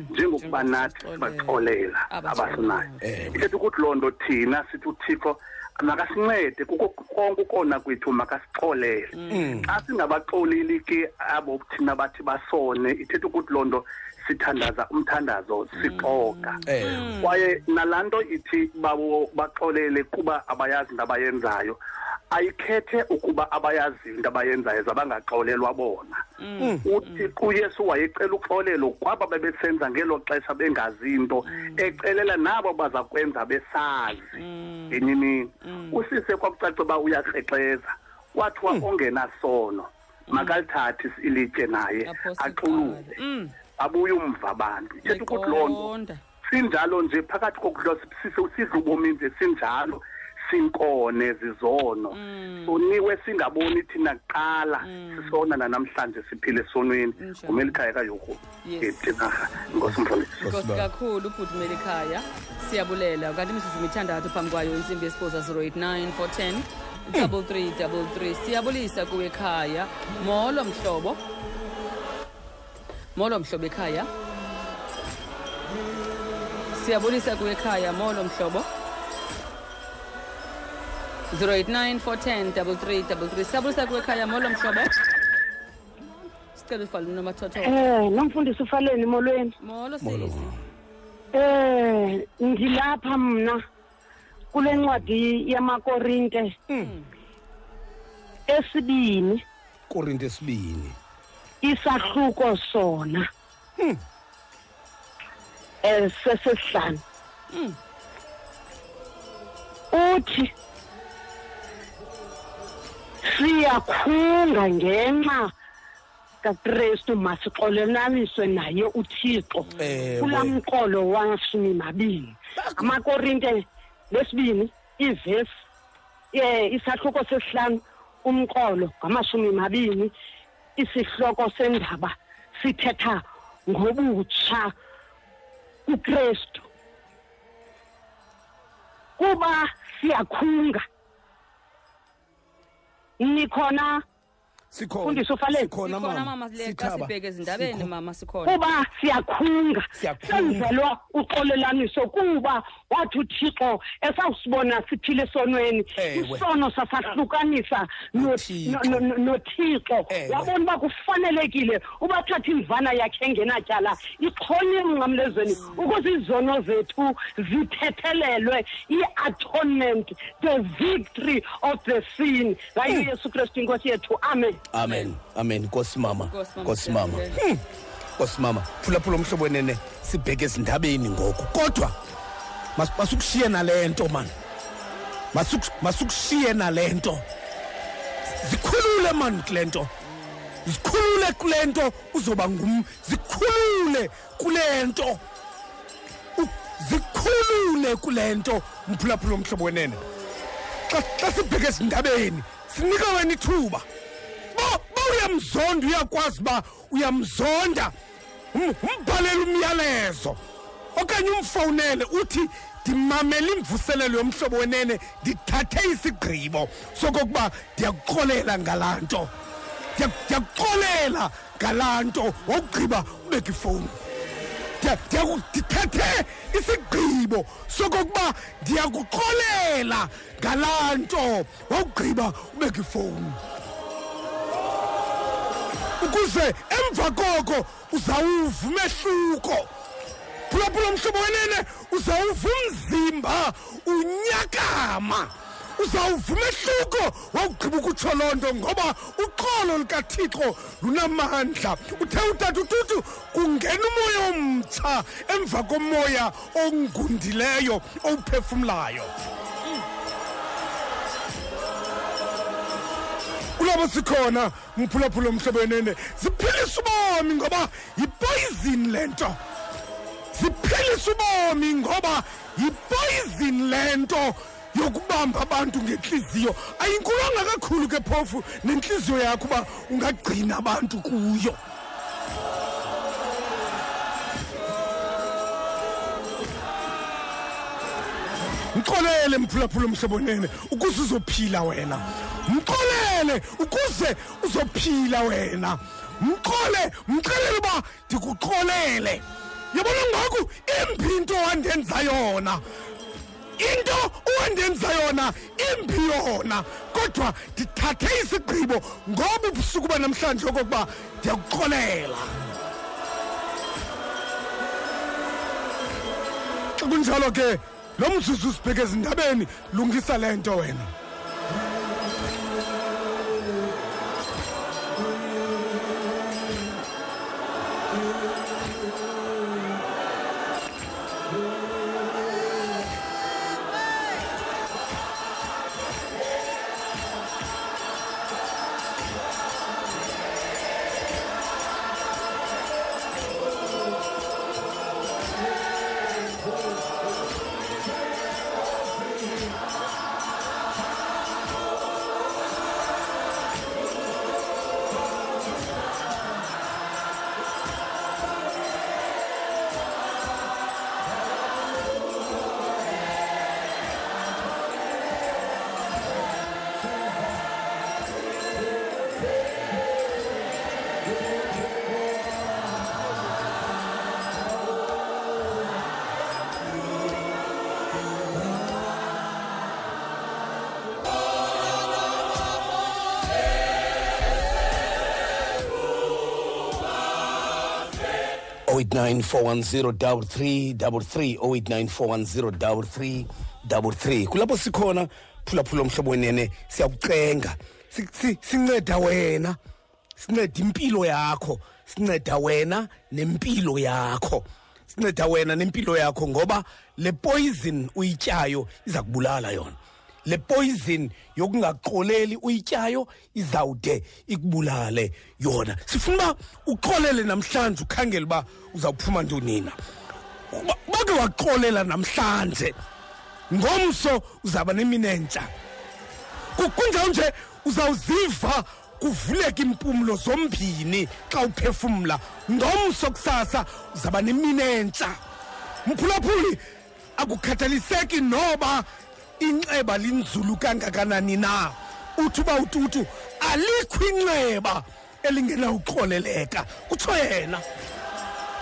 njengokuba nathi sibaxolela abasinayo. ithetha ukuthi loo nto thina sithi uthixo makasincede kuko konke ukona kwethu makasixolele xa singabaxoleli ke abo thina bathi basone ithetha ukuthi loo nto sithandaza umthandazo sixoka kwaye nalaa nto ithi bawo baxolele kuba abayazi into abayenzayo. Ayikhethe ukuba abayaziyo into abayenzayo zabangaxolelwa bona. Uthi uyesu wayecela uxolelo kwaba bebesenza ngelo xesha bengazi nto ecelela nabo baza kwenza besazi. Ngenye imini usise kwakucace uba uyakrexeza kwathiwa ongenasono makalithathi ilitye naye Apho axuluze Mm. Abuye umva abantu ithetha ukuthi loo nto Ngiqonda. sinjalo nje phakathi kokudla sidla ubomi nje sinjalo sinkone zizono. Soniwe singaboni thina kuqala sisona nanamhlanje siphile esonweni Injalo. ngumelikhaya kayoko. Yes. etinarha ngosumfundisi nkosi kakhulu ubhutimela ekhaya. Siyabulela. Kanti imizuzu mithandathu phambi kwayo intsimbi yesibhoza 089 410 double three double three. Siyabulisa kuwe ekhaya. Molo mhlobo. Molo mhlobo ekhaya? Siyabulisa kuwe ekhaya molo mhlobo. 089 410 double three double three. Siyabulisa kuwe ekhaya molo mhlobo. Sicela ufale unomathotholo Eh, nomfundisi ufaleni molweni. molo sisi. Eh, ngilapha mina kule ncwadi yamakorinte. Esibini. Korinte esibini. Isahluko sona. Eh sesihlanu. Uthi siyakhunga ngenxa kaKristu masixolelaniswe naye uThixo Ewe. kulaa mqolo wamashumi mabini amakorinte lesibini ivesi eh isahluko sesihlanu umqolo ngamashumi mabini isihloko sendaba sithetha ngobutsha kuKristu. Kuba siyakhunga. Nikhona sikhona. Sikhona sikhona mama. Sithaba. sibheke ezindabeni mama. Sikhona. Kuba siyakhunga. Senzelwa uxolelaniso kuba wathi uthixo esawusibona siphile esonweni. Isono sasahlukanisa no- Nothixo. wabona uba kufanelekile ubathatha imvana yakhe engenatyala ixhonye emnqamlezweni ukuze izono zethu zithethelelwe. I-atonement the victory of the sin. Ngayo yesu kristu inkosi yethu. Amen. Amen. Amen. Nkosi mama. Nkosi mama, nkosi mama. Hmm. mama phulaphula umhlobo wenene. Sibheke ezindabeni ngoku. Kodwa mas- masukushiye nale nto mani Masuku- masukushiye nale nto. Zikhulule mani kule nto. Zikhulule kule nto uzoba ngum zikhulule kule nto. Zikhulule kule nto mphulaphula umhlobo wenene. Xa sibheke ezindabeni sinika wena ithuba. ba ba uyamzonda uyakwazi uba uyamzonda. Um- umbhalele umyalezo. Okanye umfowunele uthi ndimamela imvuselelo yomhlobo wenene ndithathe isigqibo sokokuba ndiyakuxolela ngalaa nto. Ndiya- ndiyakuxolela ngalaa nto wawugqiba ubeka ifowuni ndithathe isigqibo sokokuba ndiyakuxolela ngalaa nto wawugqiba ubeka ifowuni ukuze emva koko uzawuva umehluko. Phulaphula mhlobo wenene uzawuva umzimba unyakama. Uzawuva umehluko. Wawugqiba ukutsho loo nto ngoba uqolo lukathixo lunamandla. Uthe utata ututu kungena umoya omtsha emva komoya ongundileyo owuphefumlayo. Kulabo sikhona mphulaphula mhlobo wenene ziphilisa ubomi ngoba yipoyizini le nto. Ziphilisa ubomi ngoba yipoyizini le nto yokubamba abantu ngentliziyo ayinkulanga kakhulu ke phofu nentliziyo yakho uba ungagcina abantu kuyo. Mxolele mphulaphula mhlobonene ukuze uzophila wena. Mxolele ukuze uzophila wena. Mxole mxelele uba ndikuxolele. Yabona ngoku imbi into wandenza yona? Into owandenza yona imbi yona. Kodwa ndithathe isigqibo ngoba ubusuku banamhlanje okokuba ndiyakuxolela. Xa kunjalo ke lo mzuzu sibheke ezindabeni lungisa le nto wena 08941033 kulapho sikhona phulaphula omhlobo wenene siyakucenga sinceda wena sinceda impilo yakho sinceda wena nempilo yakho sinceda wena nempilo yakho ngoba le poison uyityayo iza kubulala yona. Le poison yokungaxoleli uyityayo izawude ikubulale yona. Sifuna uba uxolele namhlanje ukhangele uba uzawuphuma ntonina bake waxolela namhlanje. Ngomso uzawuba neminentsha. Ku- kunjalo nje uzawuziva kuvuleka impumlo zombini xa uphefumla. Ngomso kusasa uzawuba neminentsha. Mphulaphuli akukhathaliseki noba inxeba linzulu kangakanani na? Uthi uba ututu alikho inxeba elingenawuxoleleka kutsho yena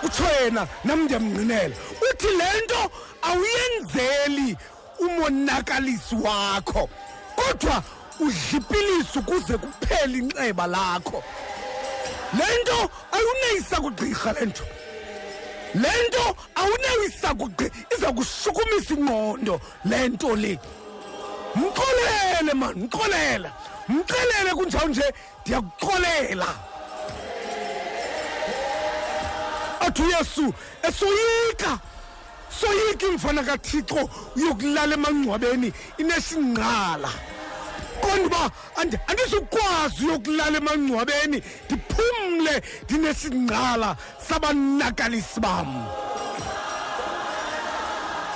kutsho yena nam ndiyamnqinela uthi le nto awuyenzeli umonakalisi wakho kodwa udlipilisa ukuze kuphele inxeba lakho. Le nto ayuneyisa kugqirha le nto. Le nto awunewisa kugqi iza kushukumisa ingqondo. Le nto le. Mxolele mani mxolele. Mxelele kunjalo nje ndiyakuxolela athi uyesu esoyika soyika imfana kathixo uyokulala emangcwabeni inesingqala. Qonda uba andi- andizukwazi uyokulala emangcwabeni. Ndiphumle ndinesingqala sabanakalisi bam.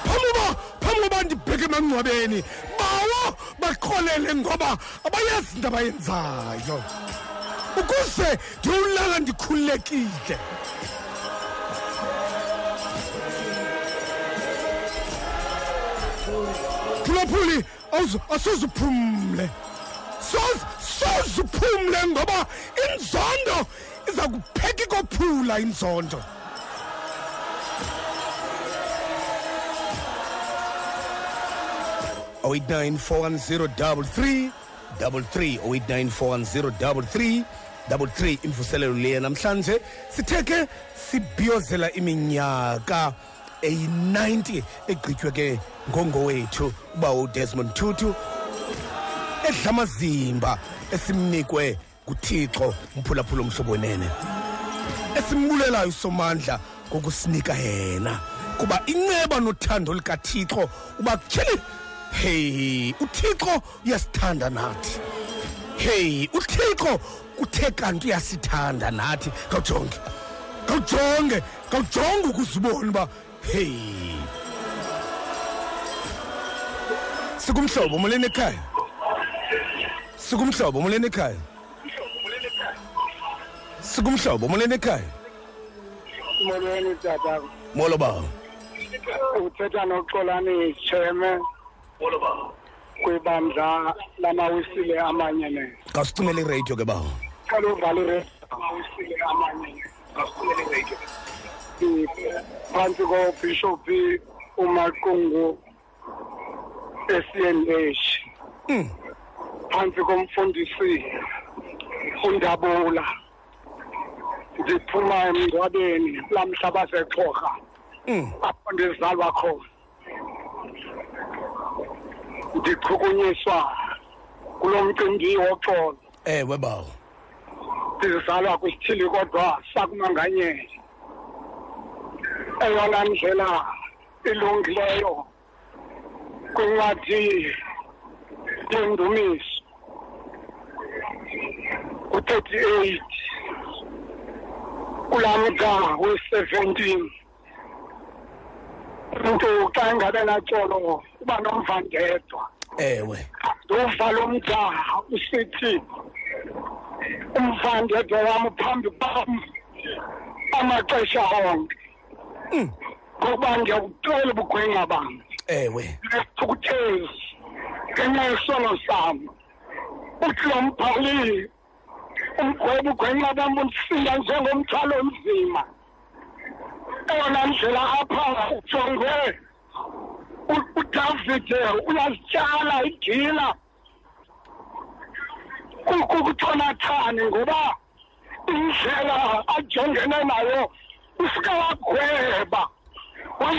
Phambi phambi uba ndibheke emangcwabeni bawo baqolele ngoba abayazi into abayenzayo. Ukuze ndiyowulala ndikhululekile. awuzu- liverpool awuzuphumle sozuphumle ngoba inzondo iza kupheka ikophula inzondo. o 89410 33 imvuselelo liye namhlanje sithe ke sibhiyozela iminyaka eyi-90 egqitywe ke ngongowethu uba udesmond tutu edla amazimba esimnikwe nguthixo mphulaphula omhlobo wenene esimbulelayo usomandla ngokusinika yena kuba inceba nothando likathixo uba tyhini heyi uthixo uyasithanda nathi. Heyi uthixo kuthe kanti uyasithanda nathi. Kawujonge kawujonge kawujonge ukuze ubone uba heyi sikumhlobo molweni ekhaya sikumhlobo molweni ekhaya sikumhlobo molweni ekhaya molweni tata molo bawo uthetha noxolani cheme kwibandla lamawisile amanyene kawusicimele iradio ke bawo cela uvale phantsi kobhishophi umaqungu SCNH phantsi komfundisi undabula. Ndiphuma emngcwabeni lamhla basexhorha apho ndizalwa khona. Ndichukunyiswa kulo mcimbi woxolo. Ewe bawo ndizalwa kwisithili kodwa sakumanganyela. Eyona ndlela ilungileyo kwincwadi yendumiso u-thirty-eight kulaa mda we-seventeen. Umntu xa engabe naxolo uba nomvandedwa. Ewe. Ndiwuva lo mda usithi umvandedwa wam phambi kwam amaxesha onke. Ngokuba ndiyakucela ubugwenxa bam ewe. Nesithukuthezi ngenxa yesono sam uthi lo mbhali umgweba ugwenxa bam undisinda njengomthwalo onzima eyona ndlela apha ujongwe u- udavide uyazityala igila. Kujonathani ngoba indlela ajongene nayo 不是个话贵吧？我从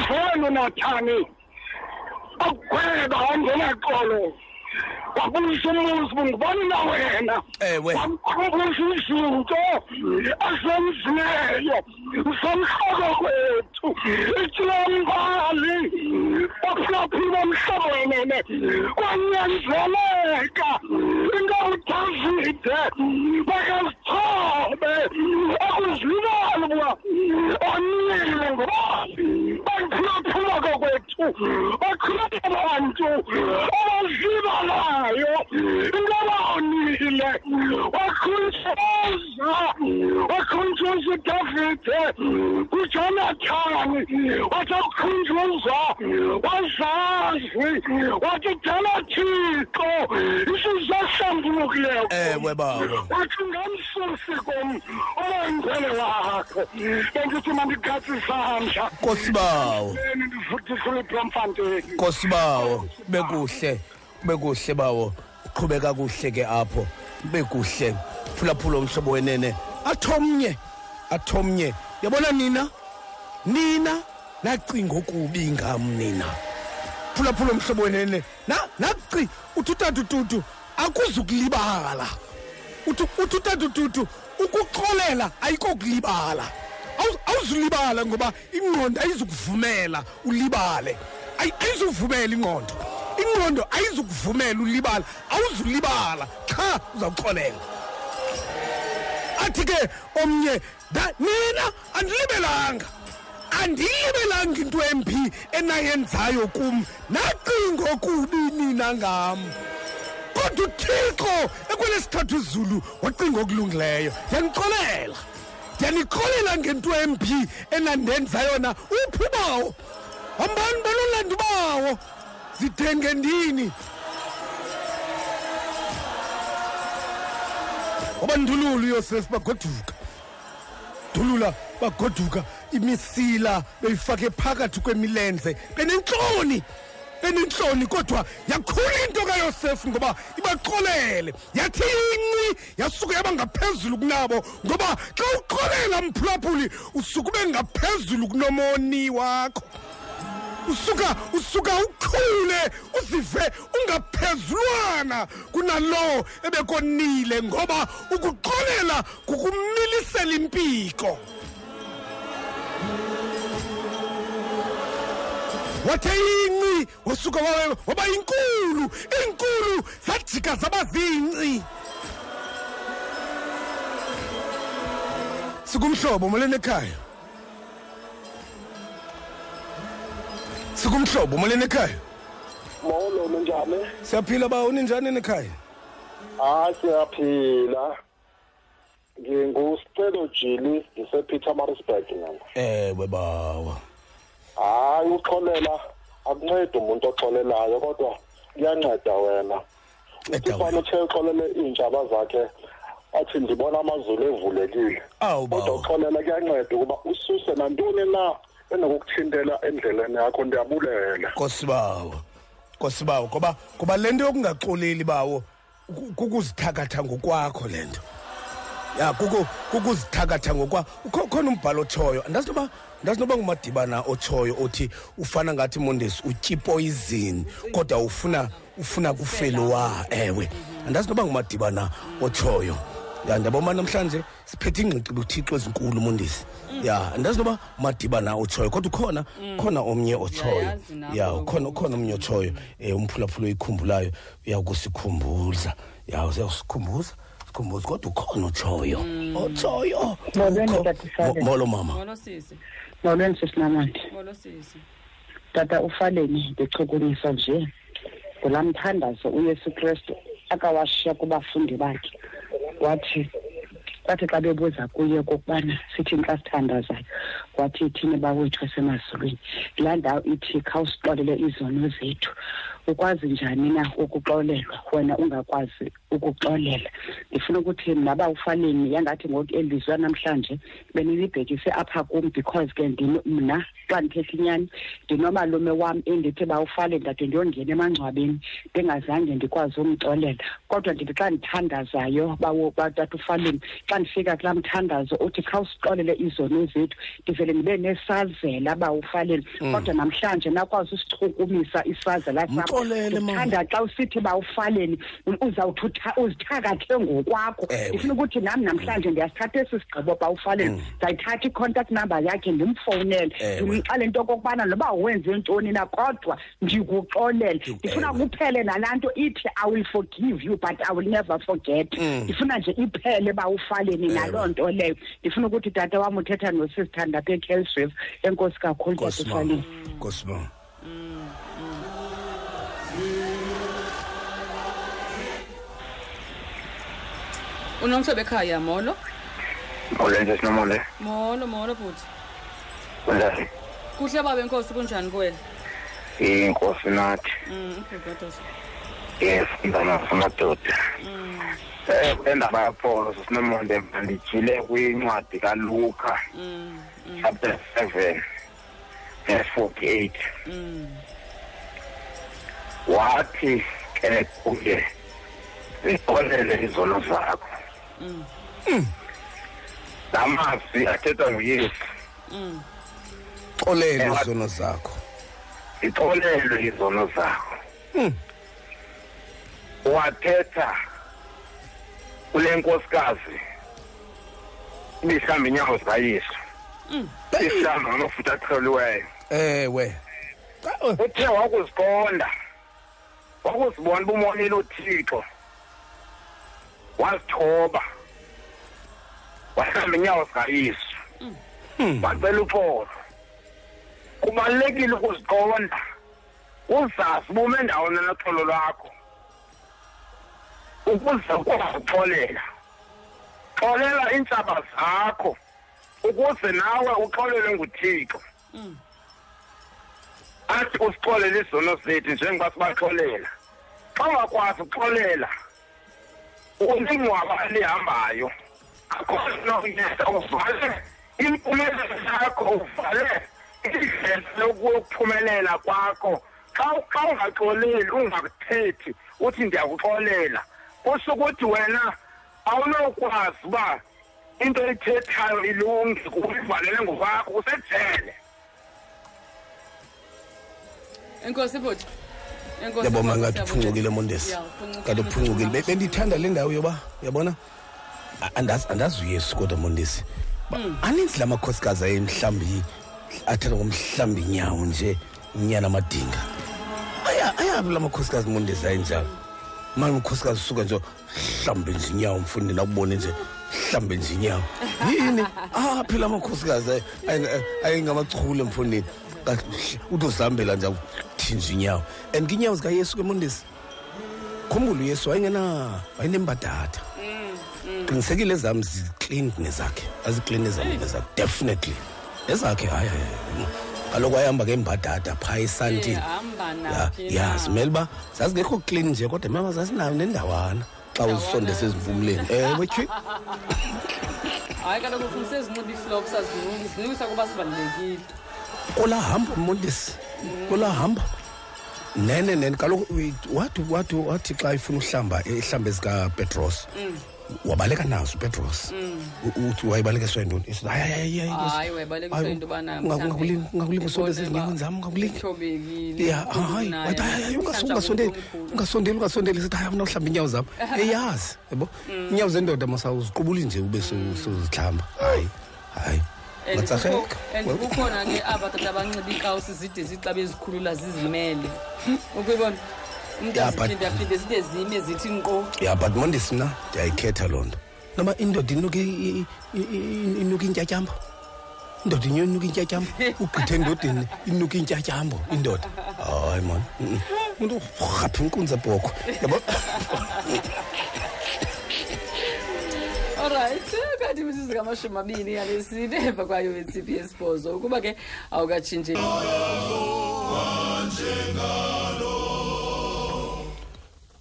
cobra, vamos 了 wabuyisa umuzi bungiboni na wena ewe. Wamkhumbuza izinto azenzileyo zomhlobo kwethu itylombali waphulaphula umhlobo wenene kwanyanzeleka into udavide makazithobe akuzilibala ukuba onile ngoba bandiphulaphula kokwethu bakhulapha abantu abazibalayo into abawonile wakhuntuza wakhuntuza udavide kujonathani wathi akukhuntuza wazazi wathi dala thixo isizwe esihlambulukileyo ewe bawo wathi ngamsusi kum umongcele wakho bendithi mandigathe isandla Nkosi bawo. ndivuthisile ibramfanteni nkosi bawo bekuhle bekuhle bawo. Uqhubeka kuhle ke apho. Bekuhle. Phulaphula umhlobo wenene. Athomnye. Athomnye. Yabona nina? Nina? Nacinga okubi ngam nina. Phulaphula umhlobo wenene. Na naci uthi utatututu akuzukulibala. Uthi utatututu ukuxolela ayikokulibala. Awu- awuzulibala ngoba ingqondo ayizukuvumela ulibale. Ayi- ayizuvumela ingqondo. Ingqondo ayizukuvumela ulibala awuzulibala. Qha uzawuxolela. Athi ke omnye "Da- nina andilibelanga andiyibelanga into embi enayenzayo kum. Nacinga kubini ngam. Kodwa uthixo ekwelesithathu izulu wacinga okulungileyo. Ndiyanixolela ndiyanixolela ngento embi enandenza yona. Uphi bawo hambani balolanda bawo zidenge ndini. Ngoba ndululu uyosefu bagoduka. Ndulula bagoduka. Imisila beyifake phakathi kwemilenze. Benentloni benentloni kodwa yakhula into kayosef ngoba ibaxolele. Yathi inci yasuke yaba ngaphezulu kunabo ngoba xa uxolela mphulaphuli usuke ube ngaphezulu kunomoni wakho usuka usuka ukhule uzive ungaphezulwana kunalo ebekonile ngoba ukuxolela kukumilisela impiko. Wathe inci wasuka waba inkulu inkulu zajika zaba zinci. Sikumhlobo molweni ekhaya. Sikumhlobo molweni ekhaya molo ninjani siyaphila ba uninjani nekhaya hayi siyaphila. Ngingusicelo jili ngisepeter marisburg mina ewe bawa. Hayi uxolela. Akuncedi umuntu oxolelayo kodwa kuyanceda wena. Ustifane uthe uxolele iintshaba zakhe athi ndibona amazulu evulekile. Awu kodwa uxolela kuyanceda ukuba ususe nantoni na. Enokukuthintela endleleni yakho ndiyabulela. Kosibawo kosibawo ngoba ngoba le nto yokungaxoleli bawo ku- kukuzithakatha ngokwakho le nto. Ya kuku- kukuzithakatha ngokwa ukho- khona umbhalo otshoyo. Andazi noba ndazi noba ngumadibana otshoyo othi ufana ngathi mondesi utya ipoyizini kodwa ufuna ufuna kufelowa ewe. Andazi noba ngumadibana otshoyo. Ya ndiyabona namhlanje siphethe ingqiqi buthixo ezinkulu mondesi ya andazi noba madibana otshoyo kodwa ukhona khona omnye otshoyo. Uyayazi nawe ya ukhona ukhona omnye otshoyo. Um umphulaphula oyikhumbulayo uyakusikhumbuza. Ya uzawusikhumbuza sikhumbuza kodwa ukhona otshoyo. Otshoyo! Molweni, Ukho- Tata Sale. Mo- molo mama. Molo sisi. Molweni sisinamandi molo sisi. Tata ufaleni ndichukunyiswa nje. Ngulaa mthandazo uyesu kristu akawashiya kubafundi bakhe. Wathi bathi xa bebuza kuye okokubana sithini xa sithandazayo wathi ithini bawethu esemazulwini laa ndawo ithi khawusixolele izono zethu ukwazi njani na ukuxolelwa? Wena ungakwazi ukuxolela. Ndifuna ukuthi naba ufaleni yangathi ngoku elizwa namhlanje benilibhekise apha kum because ke mna xa ndithetha inyani ndinomalume wam endithi bawufale ndade ndiyongena emangcwabeni ndingazange ndikwazi umxolela. Kodwa ndithi xa ndithandazayo batata ufaleni xa ndifika kulaa mthandazo uthi khawusixolele izono zethu ndivele ndibe nesazela bawufaleni Mm. kodwa namhlanje nakwazi usichukumisa isazela sakho Mxolele, mama. Ndithanda xa usithi bawufaleni uzawuthi utha- uzithakathe ngokwakho. Ewe. ndifuna ukuthi nam namhlanje ndiyasithatha esi sigqibo bawufaleni ndizayithatha i-contact number yakhe ndimfowunele. Ewe. ndimxele into okokubana noba wenze ntoni na kodwa ndikuxolela ndifuna kuphele nalaa nto ithi i will forgive you but i will never forget. Mm. ndifuna nje iphele bawufaleni naloo nto leyo. Ndifuna ukuthi tata wam uthetha nosisithanda apha ekelsriv enkosi kakhulu tata unomhlobo ekhaya molo Olenze sinomole. molo molo bhuti Kunjani? kuhle baba enkosi kunjani kuwena Inkosi nathi. Yes, ndana samadoda. Eh endaba yapho sinomonde ndijile kwincwadi kaLuka chapter 7 verse 48. mm, Wathi ke kuye ziqolele izono zakho. Lamazwi athetha nguYesu. xolele Ewa- izono zakho. Ixolelwe izono zakho. Wathetha kule nkosikazi ibihlamba inyawo zikayesu ihlamba ngamafutha aqheliweyo ewe. Uthe wakuziqonda wakuzibona uba umonile uthixo. Wazithoba wahlamba inyawo zikayesu wacela uxolo kubalulekile ukuziqonda. Uzazi uba ume ndawona noxolo lwakho. Ukuze ukwazi uxolela xolela iintsaba zakho ukuze nawe uxolelwe nguthixo. Athi usixolele izono zethu njengoba sibaxolela. Xa ungakwazi uxolela ulingcwaba elihambayo. Akho nokunceda uvale impumelelo yakho uvale indlela yokuphumelela kwakho. Xa xa ungaxoleli ungakuthethi uthi ndiyakuxolela. Kusho ukuthi wena awunokwazi uba into ethethayo ilunge uyivalele ngokwakho usejele. Enkosi bhuti enkosi yabo Bhuti, mangathi siyabonga. uphuncukile mondesi. Ya, uphuncukile. kanti uphuncukile Be- bendiyithanda le ndawo yoba uyabona A- andazi andazi uyesu kodwa mondesi. Ba- Mm. aninzi la makhosikazi aye mhlawumbi athanda ngomhlawumbi inyawo nje unyana amadinga. Aya- ayabi la makhosikazi mondesi ayenjalo mani umkhosikazi usuka nje mhlawumbe nje inyawo mfundi nakubone nje mhlawumbe nje inyawo. Yini? Aphi la makhosikazi aye- aye- ayengamachule mfundini Kanti uthi uzihambela nje thinje inyawo. And ke inyawo zikayesu ke mondesi khumbula uyesu wayengena wayenembadada qinisekile ezam ziclean nezakhe aziclean ezam nezakhe definitely. Ezakhe hayi hayi hayi. kaloku wayehamba ngembadada phaa esantini. Hamba ya naphi ya na? zimele uba zazingekho clean nje kodwa mama zazinayo nendawana xa uzisondesa ezimvumleni ewe tyhi hayi kaloku ufuna sezinxiba iflops azizinukisa kuba sibalulekile. Kola hamba mondesi kola hamba. Nene nene. Kaloku wathi wathi wathi xa ifuna uhlamba ihlamba ezikapetros Mm. wabaleka nazo upetros. Mm. Uthi wayibalekiswa yintoni? Ungakulingi usondeza ezinyaweni zam ungakulingi ya hayi wathi hayi hayi ungas- ungasondeli ungasondeli ungasondeli. Sithi hayi afuna uhlamba iinyawo zam. Eyazi yabo Mm. iinyawo zendoda masawuziqubuli nje ube su- suzihlamba hayi hayi and Matsarheka. kukho- and kukhona ke aba tata abanxiba iikawusi zide zixa bezikhulula zizimele. Ukuyibona umntu Ya, but- aziphinde aphinde zide zime zithi nkqo ya but mondisi mna ndiyayikhetha loo nto. Noba indoda inuka i- i- i- inuka intyatyambo? Indoda inyo inuka intyatyambo? Ugqithe endodeni inuka intyatyambo indoda. Hayi mani mm, mm. umntu urhapha inkunzi ebhoko yabo? Olright kanti imizuzu kamashumi abini yalesine emva kwayo wetsiphi yesibhozo ukuba ke awukatshintshi.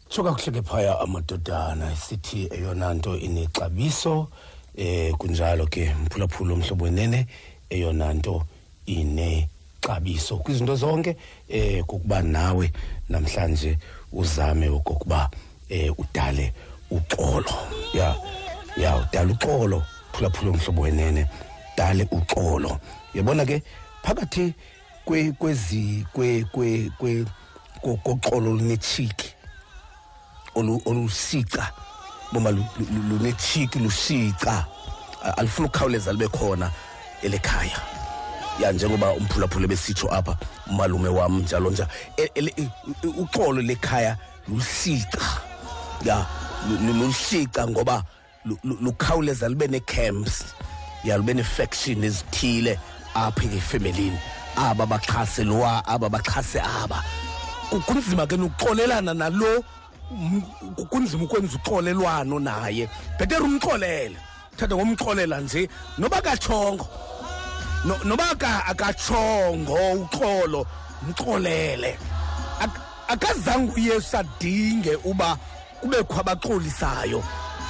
Tsho kakuhle ke phaya amadodana. Sithi eyona nto inexabiso eh kunjalo ke mphulaphula omhlobo wenene eyona nto inexabiso. Kwizinto zonke eh kukuba nawe namhlanje uzame okokuba eh udale uxolo. Ya ya udale uxolo. Phulaphula omhlobo wenene. Dale uxolo. Yabona ke phakathi kwe kwezi kwe kwe kwe ko- koxolo lunetshiki olu- olusica. Boma lu- lu- lunetshiki lusica. A- alifuna ukukhawuleza libe khona elekhaya. Ya njengoba umphulaphula besitsho apha umalume wam njalo nja. E- ele- i- i- uxolo lekhaya lusica. Ya lu- lu- lusica ngoba lu- lu- lukhawuleza libe nee-camps ya lube nee-faction ezithile apha efemelini aba baxhase lowa aba baxhase aba. Ku- kunzima ke nokuxolelana nalo m- ku- kunzima ukwenza uxolelwano naye. Bhetere umxolele. Thatha ngomxolela nje noba katshongo No- noba ka- akatshongo uxolo mxolele. Ak- akazange uyesu adinge uba kubekho abaxolisayo.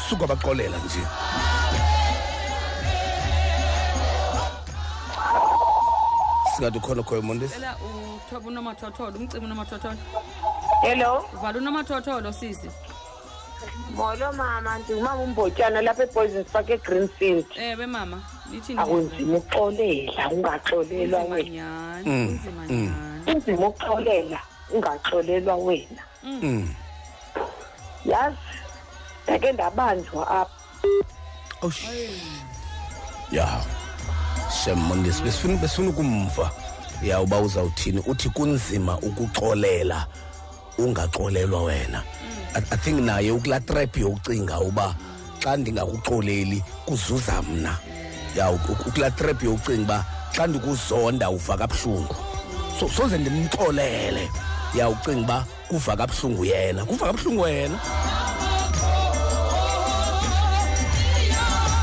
Suka baxolela nje. Singathi khona khoyo mondesi cela uthoba unomathotholo umcima unomathotholo. Hello? Vala unomathotholo sisi. Molo mama ndingumama umbotyana lapha epoison park egreenfield. Ewe mama akunzima ukuxolela ungaxolelwa wena. Mm, kunzima mm. kunzima ukuxolela ungaxolelwa wena. Mm. yazi? Ndake ndabanjwa apha. Ya. Shem mondesi besifuna besifuna ukumva. Ya uba uzawuthini? Uthi kunzima ukuxolela ungaxolelwa wena. I, i think naye ukulaa trap yokucinga uba xa ndingakuxoleli kuzuza mna. Ya uk- ukulaa trap yokucinga uba xa ndikuzonda uva kabuhlungu. So soze ndimxolele. Ya ucinga uba kuva kabuhlungu yena kuva kabuhlungu wena.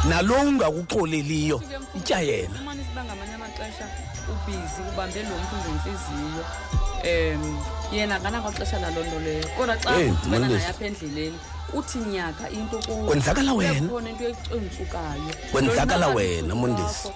Nalo ungakuxoleliyo itya yena umanisi uba ngamanye amaxesha ubhizi ubambe lo mntu ngentliziyo um yena akanakwexesha laloo nto leyo kodwa xa Mlungisi. naye apha endleleni kuthi nyaka into. Kwenzakala wena. Kukhona into ecuntsukayo Kwenzakala wena, Mondesi. lwakho.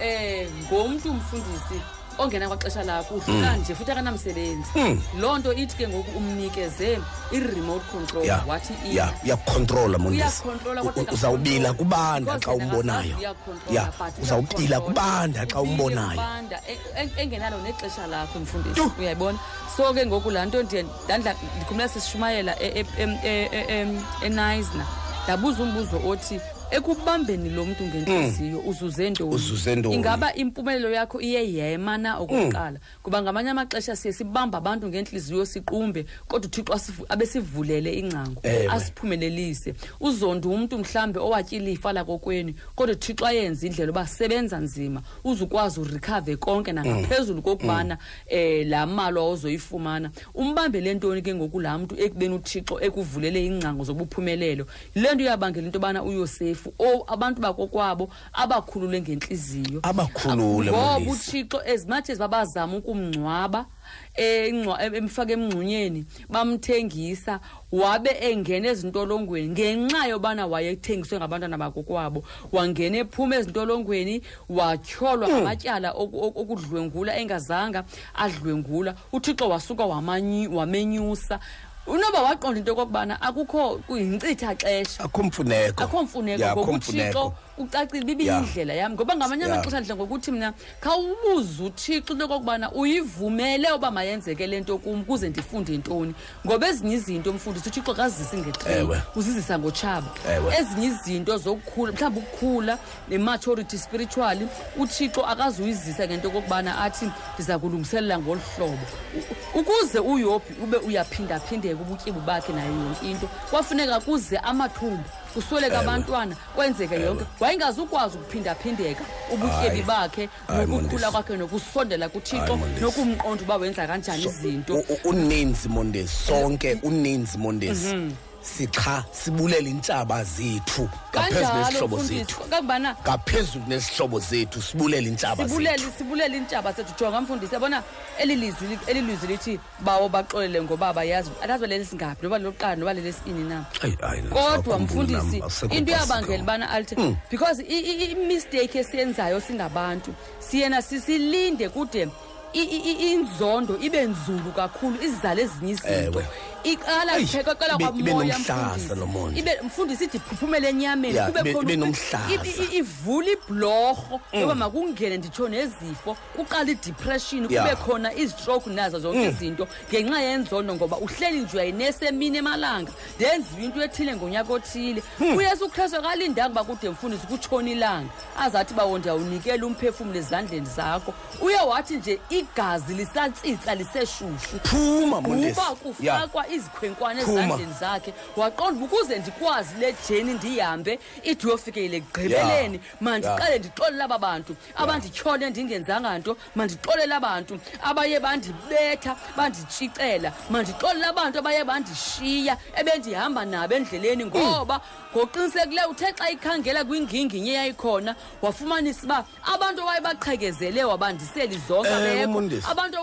eh ngomntu umfundisi ongena kwaxesha lakho udlula Mm. nje futhi akanamsebenzi Mm. loo nto ithi ke ngoku umnikeze i-remote control ya wathi i- ya uyakukhontrola mondesi Uyakukhontrola, kodwa U- uzawubila akakukhontroli. kubanda Because xa yena umbonayo akasazi uyakukhontrola, ya but uzawubila uyakukhontrola. kubanda xa Ubile umbonayo kubanda, e- e- engenalo nexesha lakho mfundisi uyayibona so ke ngoku laa nto ndiye ndandla ndikhumela sisishumayela e- e- em- e- e- em- enisna ndabuza umbuzo othi ekubambeni lo mntu ngentliziyo uzuze ntoni? Uzuze ntoni? ingaba impumelelo yakho iye yema na okokuqala? Kuba ngamanye amaxesha siye sibamba abantu ngentliziyo siqumbe kodwa uthixo asivu- abesivulele ingcango Ewe. asiphumelelise. Uzondo umntu mhlawumbi owatyile ifa lakokweni kodwa uthixo ayenze indlela uba sebenza nzima uzukwazi urikhave konke nangaphezulu kokubana um laa mali awuzoyifumana. Umbambele ntoni ke ngoku laa mntu ekubeni uthixo ekuvulele ingcango zobuphumelelo? Yile nto iyabangela into yobana uyosefu o abantu bakokwabo abakhulule ngentliziyo abakhulule ngoba uthixo as much as babazama ukumngcwaba emfake em- emfaka emngxunyeni bamthengisa wabe engena ezintolongweni. Ngenxa yobana wayethengiswe ngabantwana bakokwabo wangena ephuma ezintolongweni watyholwa ngamatyala oku- oku- okudlwengula engazanga adlwengula. Uthixo wasuka wamenyusa unoba waqonda into yokokubana akukho yinkcitha xesha. Akho mfuneko. Akho mfuneko Ya, ucacile bibi yindlela yam ngoba ngamanye amaxesha ndidla ngokuthi mna khawubuze uthixo into yokokubana uyivumele uba mayenzeke le nto kum kuze ndifunde ntoni. Ngoba ezinye izinto mfundisi uthixo kazizisi ngetreni uzizisa ngotshaba. Ezinye izinto zokukhula mhlawumbi ukukhula ne-maturity spiritually uthixo akazuyizisa ngento yokokubana athi ndiza kulungiselela ngolu hlobo. Ukuze uyobhi ube uyaphindaphindeka ubutyebi bakhe nayo yonke into kwafuneka kuze amathumbu kusweleka abantwana kwenzeke yonke. Wayengazukwazi ukuphindaphindeka ubutyebi bakhe nokukhula kwakhe nokusondela kuthixo nokumqonda uba wenza kanjani izinto. uninzi mondesi sonke uninzi mondesi Mhm. Sicha sibulela intshaba zethu ngaphezu kanjalo nezihlobo mfundisi zethu kakubana ngaphezulu nezihlobo zethu sibulela intshaba zethu sibulele sibulele iintshaba sethu jonga mfundisi yabona eli lizwi li- eli lizwi lithi bawo baxolele ngoba bayazi alazi baleli singaphi noba lokuqala noba lelesibini na Hayi, hayi, kodwa awukhumbuli mfundisi nam, akusekho into possible. yabangela ubana alithi Mm. because i- i- imistake esiyenzayo singabantu siyena sisilinde kude i- i- i- inzondo ibe nzulu kakhulu izizale ezinye izinto Ewe. Iqala Eyi, qala ibe- ibe kwamoya nomhlaza mfundisi lo mondi. ibe mfundisi ithi phuphumele enyameni Ya, kube ibe- khona ibe ukuthi nomhlaza. i- i- ivula ibhlorho Mm. yoba makungene nditsho nezifo kuqala idepression Ya. kube khona izistroke nazo zonke Mm. izinto ngenxa yenzondo ngoba uhleli nje uyayinesemini emalanga ndenziwe into ethile ngonyaka othile uyesu kristu akalindanga uba kude mfundisi kutshona ilanga azathi bawo ndiyawunikela umphefumlo ezandleni zakho uye wathi nje igazi lisatsitsa liseshushu Phuma, Mondesi. kuba Ya. kufakwa izikhwenkwane ezandleni zakhe. Waqonda ukuze ndikwazi le jeni ndihambe ide uyofikele ekugqibeleni mandiqale ndixolele aba bantu. Abandityhole ndingenzanga nto mandixolele abantu abaye bandibetha banditshicela mandixolele abantu abaye bandishiya ebendihamba nabo endleleni ngoba ngoqinisekileyo uthe xa ikhangela kwinginginye eyayikhona wafumanisa uba abantu abaye baqhekezele wabandiseli zonke Eh, abantu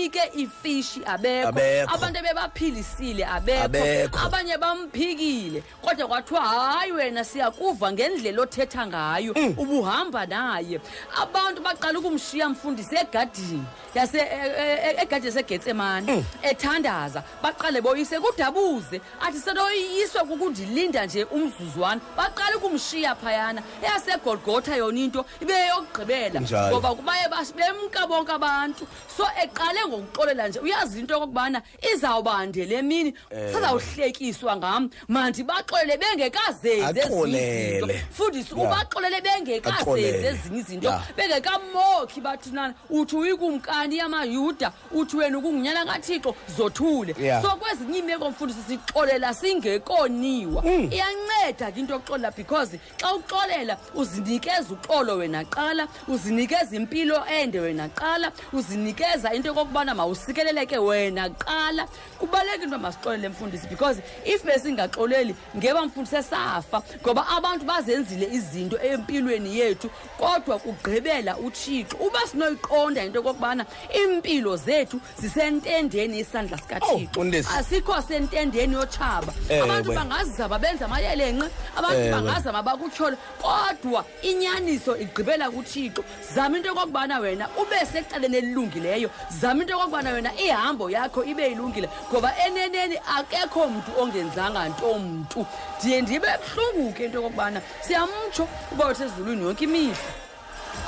awayebonike ifishi abekho. Abekho. abantu ebebaphilisile abekho. Abekho. abanye bamphikile. Kodwa kwathiwa hayi wena siyakuva ngendlela othetha ngayo. Mm. ubuhamba naye. Abantu baqala ukumshiya mfundisi egadini yase e- e- e- egadini yasegetsemane. Mm. ethandaza. Baqale boyise kudabuze. Athi seloyiswa kukundilinda nje umzuzwana. Baqala ukumshiya phayana. Eyasegolgotha yona into ibe yokugqibela Njalo. ngoba baye bas- bemka bonke abantu. So eqale ngokuxolela nje. Uyazi into yokokubana izawubande le mini. Ewe. sazawuhlekiswa ngam. Mandibaxolele bengekazenzi ezinye fundisi ubaxolele bengekazenzi ezinye izinto. Bengekamokhi bathunana uthi uyikumkani yamayuda uthi wena ukungunyana kathixo zothule. So kwezinye imeko mfundisi sixolela singekoniwa. Mm. iyanceda ke into yokuxolela because xa uxolela uzinikeza uxolo wena qala. Uzinikeza impilo ende wena qala. Uzinikeza into yokokubana mawusikeleleke wena qala. Kubalulekile into masixolele mfundisi because if besingaxoleli ngeba mfundisi esafa ngoba abantu bazenzile izinto empilweni yethu kodwa kugqibela uthixo. Uba sinoyiqonda into yokokubana iimpilo zethu zisentendeni yesandla sikathixo. Mfundisi. asikho sentendeni yotshaba. Abantu bangazama benza amayelenqe abantu bangazama bakutyhole kodwa inyaniso igqibela kuthixo. Zama into yokokubana wena ube secaleni elilungileyo zama into yokokubana wena ihambo yakho ibe ilungile ngoba eneneni akekho mntu ongenzanga nto mntu. Ndiye ndibe buhlungu ke into yokokubana siyamtsho uba wethu ezulwini yonke imihla.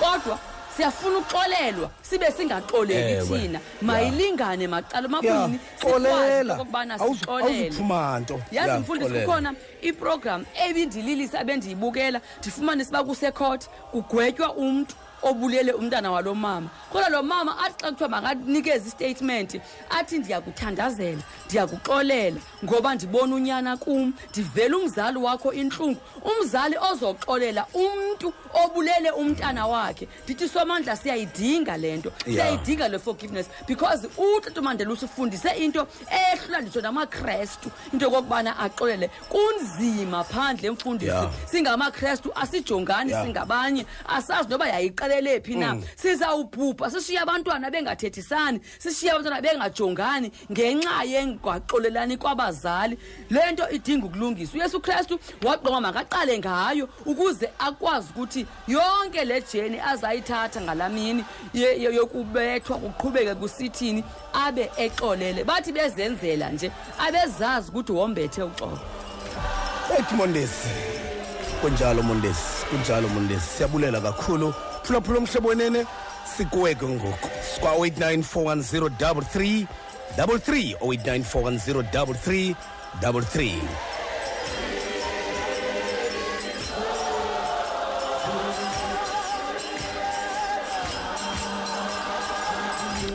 Kodwa siyafuna ukuxolelwa sibe singaxoleli thina. mayilingane macala mabini sikwaziokokubana xolela. okokubana Awuzu- sixolele awuzuphuma nto. yazi mfundisi kukhona iprogram ebindililisa ebendiyibukela. Ndifumane siba kusekhothe kugwetywa umntu obulele umntana walo mama kodwa lo mama athi xa kuthiwa makanikeze istatement athi ndiyakuthandazela ndiyakuxolela ngoba ndibona unyana kum ndivele umzali wakho intlungu. Umzali ozoxolela umntu obulele umntana wakhe. Ndithi somandla siyayidinga le nto. Ya. siyayidinga le forgiveness because utata mandela usifundise into ehlula nditsho namakrestu into yokokubana axolele. Kunzima phandle emfundisi singamakrestu asijongani singabanye asazi noba yayiqalele phi na? Mm. sizawubhubha sishiye abantwana bengathethisani sishiye abantwana bengajongani ngenxa yengaxolelani kwabazali. Le nto idinga ukulungiswa. Uyesu kristu waqonga makaqale ngayo ukuze akwazi ukuthi yonke le jeni azayithatha ngalaa mini ye- ye- yokubethwa kuqhubeke kusithini abe exolele. Bathi bezenzela nje abezazi ukuthi wombethe uxolo. Ethi mondesi kunjalo mondesi kunjalo mondesi siyabulela kakhulu. Phulaphula umhlobo wenene sikuweke ngoku sikwa-089 410 33 089 410 33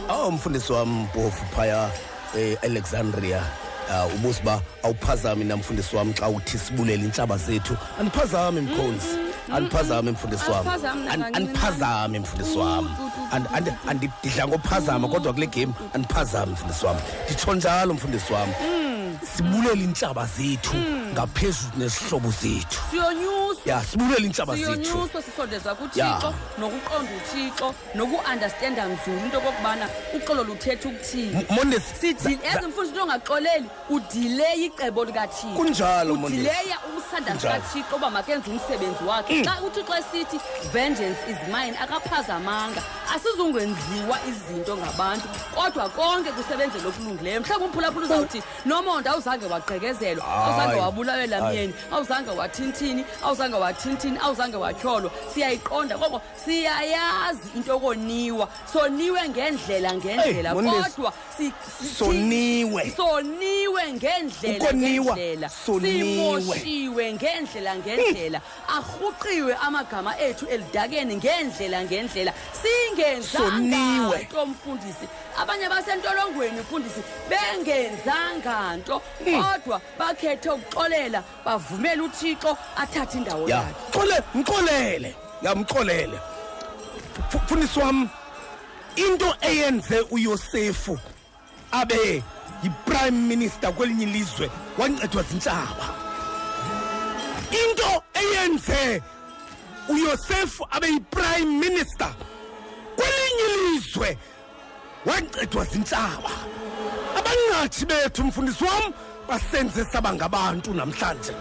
awu mfundisi wam mpofu phaya e-alexandria uh, ubuze uba awuphazami namfundisi wam xa uthi sibulele iintlaba zethu? Andiphazami mkhonzi andiphazami mfundisi wami. Asiphazami An- nakancinci. andiphazami mfundisi wami. And- and- andi- ndidla ngophazama kodwa kule game andiphazami mfundisi wami. Nditsho njalo mfundisi wami. Sibulele intshaba zethu. Ngaphezulu nezihlobo zethu. Siyonyuswa. Ya sibulele intshaba zethu. Siyonyuswa sisondeza Ya. kuthixo nokuqonda uthixo noku-andastenda nzulu into okokubana uxolo luthetha ukuthini. M- Mondesi, sithi za- ezi za- mfundisi into ongaxoleli udileya icebo likathixo. Kunjalo, Mondesi. udileya umsanda Kunjalo. sikathixo uba makenze umsebenzi wakhe. Xa uthixo esithi vengeance is mine akaphazamanga. Asizungenziwa izinto ngabantu kodwa konke kusebenzela okulungileyo. Mhlawumbi umphulaphula uzawuthi nomonde awuzange wagqekezelwa awuzange Hayi. Wabulawela Hayi. myeni awuzange wathinthini awuzange wathinthini awuzange watyholwa siyayiqonda koko siyayazi into yokoniwa soniwe ngendlela ngendlela Mondesi. kodwa si- si- Soniwe. soniwe ngendlela Ukoniwa, ngendlela soniwe. simoshiwe ngendlela ngendlela arhuqiwe amagama ethu elidakeni ngendlela ngendlela Soniwe. singenzanga nto mfundisi abanye basentolongweni mfundisi bengenzanga nto kodwa bakhethe ukuxolela bavumele uthixo athathe indawo ya yakhe. xole mxolele. Ya mxolele. Fu- mfundisi wam into eyenze uyosefu abe yi-prime minister kwelinye ilizwe wancedwa zintshaba into eyenze uyosefu abe yi-prime minister kwelinye ilizwe wancedwa zintshaba abanqathi bethu mfundisi wam basenze saba ngabantu namhlanje.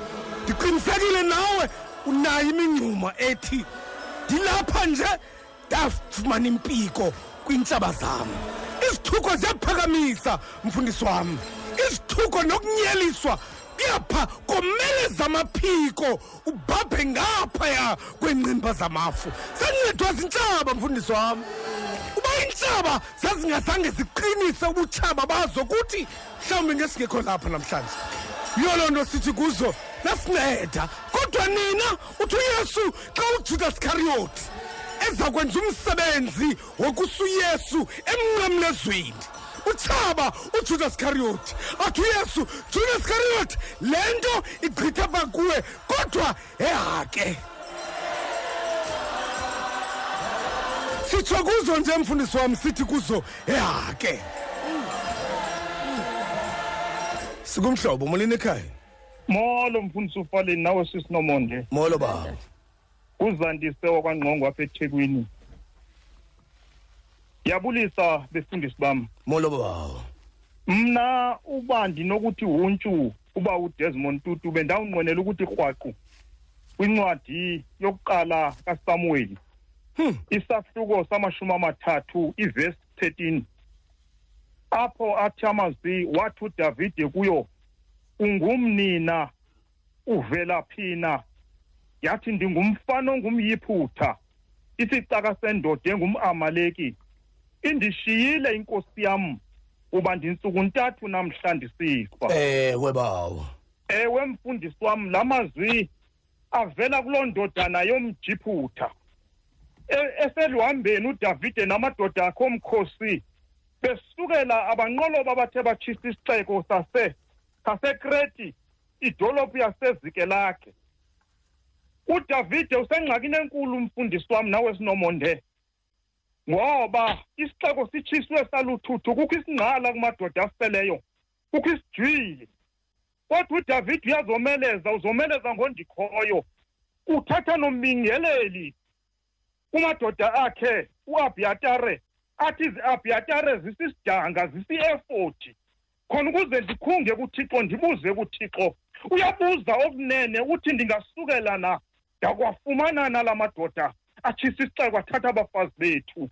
Ndiqinisekile nawe unayo imingxuma ethi ndilapha nje ndafumana impiko kwiintshaba zam. Izithuko ziyaphakamisa mfundisi wam. Izithuko nokunyeliswa kuyapha komeleza amaphiko ubhabhe ngaphaya kweenqimba zamafu. Sancedwa zintshaba mfundisi wam. Uba iintshaba zazingazange ziqinise ubutshaba bazo kuthi mhlawumbi ngesingekho lapha namhlanje. Yiyo loo nto sithi kuzo nasinceda. Kodwa nina uthi uyesu xa ujudas iskariyoti eza kwenza umsebenzi wokusa uyesu emnqamlezweni utshaba ujudas iskariyoti. Athi uyesu judas iskariyoti le nto igqitha pha kuwe kodwa ehake. Sitsho kuzo nje mfundisi wam sithi kuzo ehake. Sikumhlobo molini ekhaya? Molo mfundisi ufaleni nawe sisinomonde molo baba. Uzandise wakwangqongo apha ethekwini. Yabulisa befundisi bam molo baba. Mna uba ndinokuthi huntshu uba udesmond tutu bendawunqwenela ukuthi rhwaqu kwincwadi yokuqala kasamuweli. Isahluko samashumi amathathu ivesi 13 apho athi amazwi wathi udavide kuyo ungumnina uvela phina. Yathi ndingumfana ongumyiphutha isicaka sendoda engum-amaleki. Indishiyile inkosi yam uba ndintsuku ntathu namhla ndisifa ewe bawo. Ewe mfundisi wam la mazwi avela kuloo ndodana yomjiphutha eseluhambeni udavide namadoda akhe omkhosi besukela abanqoloba abathe batshisa isixeko sase sasekreti idolophu yasezike lakhe. Udavide usengxakini enkulu umfundisi wam nawe sinomonde ngoba isixeko sitshiswe saluthuthu kukho isingqala kumadoda aseleyo kukho isijwili kodwa udavide uyazomeleza uzomeleza ngondikhoyo uthatha nombingeleli kumadoda akhe uabhiyatare athi izi-abhiyatare zisisidanga zisi-efoti khona ukuze ndikhunge kuthixo ndibuze kuthixo uyabuza okunene uthi ndingasukela na? Ndakwafumana nala madoda atshisa isixeko athatha abafazi bethu.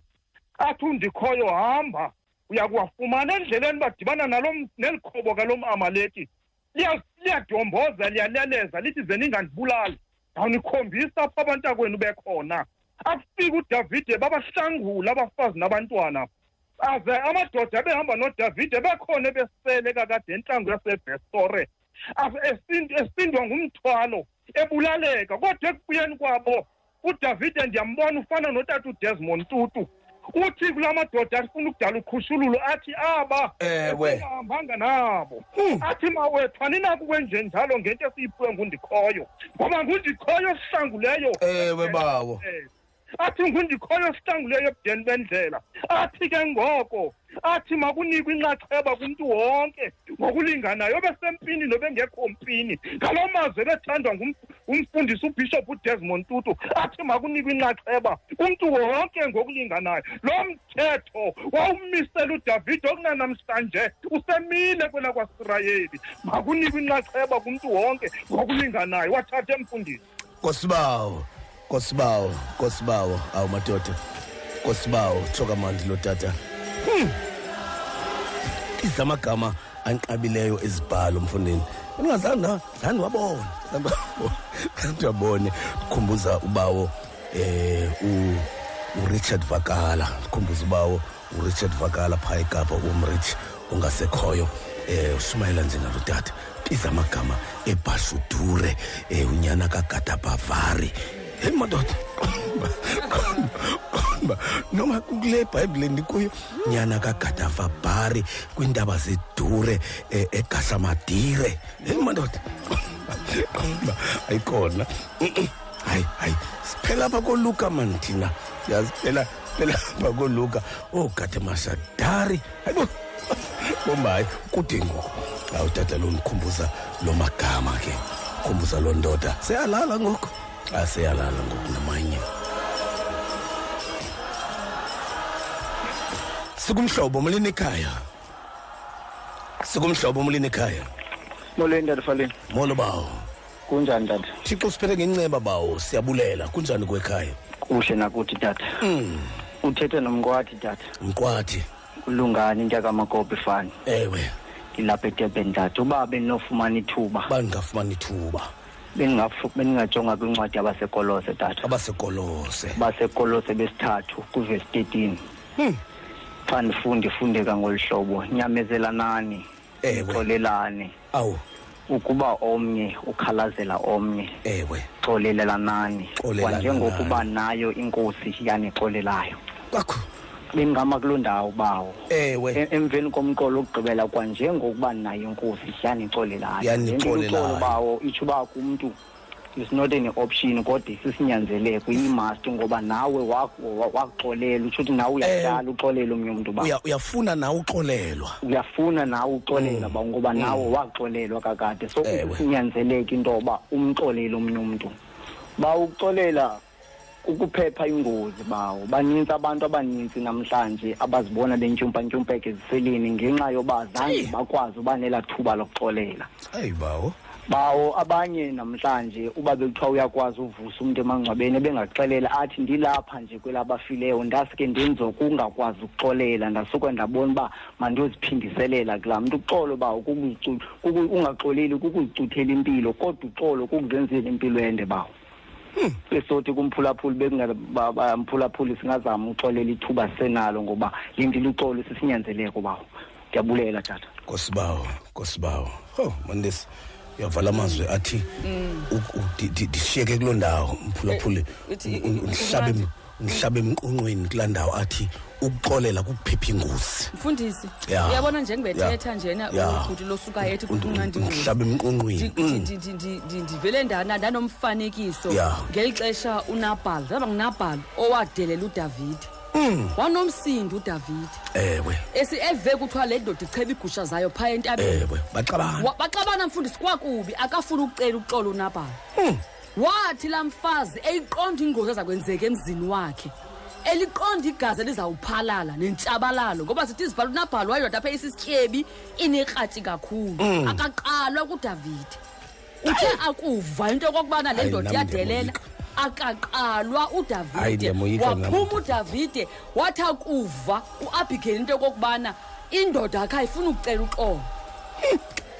Athi undikhoyo hamba uya kuwafumana endleleni badibana nalo neli khobo kalo mamaleki Liya- liyadomboza liyaleleza lithi ze ningandibulali ndawunikhombisa apho abantakwenu bekhona. Afika udavide babahlangula abafazi nabantwana. Aze amadoda behamba nodavide bekhona besele kakade entlango yasebhestore esindwa ngumthwalo ebulaleka kodwa ekubuyeni kwabo udavide ndiyambona ufana notata udesmond tutu. Uthi kula madoda afuna ukudala ukhushululo athi aba Ewe. esingahambanga nabo. Athi mawethu aninakukwenje njalo ngento esiyiphiwe ngundikhoyo. Ngoba ngundikhoyo osihlanguleyo ewe bawo. Athi ngundikhoyo osihlanguleyo ebudeni bendlela athi ke ngoko athi makunikwe inxaxheba kumntu wonke ngokulinganayo obesempini nobengekho mpini. Ngaloo mazwi bethandwa ngum- ngumfundisi ubhishophu udesmond tutu athi makunikwe inxaxheba kumntu wonke ngokulinganayo. Lo mthetho wawumisela udavide okunanamhlanje usemile kwela kwasirayeli. Makunikwe inxaxheba kumntu wonke ngokulinganayo wathatha emfundisi. Kosibawo kosibawo kosibawo awu madoda. Kosibawo tsho mandi lo tata. Hmm. izamagama anqabileyo ezibhalo mfundini ingazange zange wabona zange wabona, zange wabone khumbuza ubawo eh u uRichard Vakala. Khumbuza ubawo uRichard Vakala phaa eKapa umrich ungasekhoyo eh ushumayela njengalo tata. Izamagama ebhashudure eh unyana kaGata Bavari hey madoda qomba noma kule bhayibhile ndikuyo nyana kagadava bhari kwiintaba zedure eh, egasamadire. Heyi madoda Mm-mm. hayi hayi. Siphela apha koluka mani thina. Yazi phela phela apha koluka. Oogade mashadari hayibo bomba hayi kude ngoku. Awu tata lo ndikhumbuza lo magama ke. Khumbuza loo ndoda. Seyalala ngoku. Aseyalala ngoku namanye. Sikumhlobo mulini ekhaya. Sikumhlobo mulini ekhaya. Molweni tata faleni molo bawo. Kunjani tata thixo siphethe ngenceba bawo. Siyabulela. Kunjani kwekhaya? Kuhle nakuthi tata mm. uthethe nomqwathi tata mqwathi ulungani intyakamakopi fani. Ewe. Ngilapha edurban tata uba bendinofumana ithuba. Bandingafumani ithuba. Bendingafu- bendingajonga kwincwadi yabasekolose tata. Abasekolose. Basekolose besithathu kwivesi 13 Hmm. xa ndifunde fundeka ngolu hlobo. Nyamezelanani Ewe. xolelane awu. Ukuba omnye ukhalazela omnye. Ewe. Xolelelanani Xolelelani. kwanjengokuba nayo inkosi yanixolelayo. Kakho. Bengihamba kuloo ndawo bawo. Ewe. E- emveni komqolo wokugqibela kwanjengokuba nayo inkosi yanixolelayo Yanixolelayo. Le nto iluxolo bawo itsho uba kumntu is not an option kodwa isisinyanzeleko imust ngoba nawe wa- wa- waxolela utsho ukuthi nawe uyadlala uxolele omnye umntu ba Uya- uyafuna nawe uxolelwa. uyafuna nawe uxolela ba ngoba nawe waxolelwa kakade. So kunyanzeleka into yoba umxolele omnye umntu. Ba ukuxolela kukuphepha ingozi bawo. Banintsi abantu abanintsi namhlanje abazibona bentyumpantyumpeke eziseleni ngenxa yoba zange bakwazi uba nelaa thuba lokuxolela. Eyi bawo. Bawo abanye namhlanje uba bekuthiwa uyakwazi uvusa umntu emangcwabeni ebengaxelela athi ndilapha nje kwelabafileyo ndasuke ndenzo kungakwazi ukuxolela ndasuke ndabona uba mandiyoziphindiselela kula mntu. Uxolo bawo ungaxoleli kukuzicuthela impilo kodwa uxolo kukuzenzela impilo ende bawo besothi kumphulaphuli bekungamphulaphuli singazama uxolela ithuba sisenalo ngoba lindile uxolo sisinyanzeleko bawo ndiyabulela tata. Nkosibawo nkosibawo ho mandesi uyavala amazwi athi u- u- di- di- dishiyeke kuloo ndawo mphulaphuli Eh, uthi- un- un- undihlabe em- undihlabe emnqonqweni kulaa ndawo athi ukuxolela kukuphepha ingozi mfundisi Ya. uyabona njengebethetha Ya. njena Ya. ubhuti losuka ethi Und- kunqanda ingozi undihlabe emnqonqweni Ndi- Mm. ndi- ndi- ndi- ndi- ndivele ndana ndanomfanekiso Ya. ngeli xesha unabhal zaba ngunabhal owadelela udavide Mm. wanomsindo udavide ewe esi eve kuthiwa le ndoda icheba igusha zayo phaya entabeni ewe baxabana Wa- baxabana mfundisi kwakubi akafuni ukucela ukuxola unabhali wathi laa mfazi eyiqonda ingozi ezakwenzeka emzini wakhe eliqonda igazi elizawuphalala nentshabalalo ngoba sithi izibhala unabhali wayedwa apha isisityebi inekratyi kakhulu. Mm. akaqalwa kudavide uthe akuva into yokokubana le ndoda iyadelela. Akaqalwa udavide waphuma udavide wathi akuva. Uabhigeli into yokokubana indoda akhe ayifuna ukucela uxolo.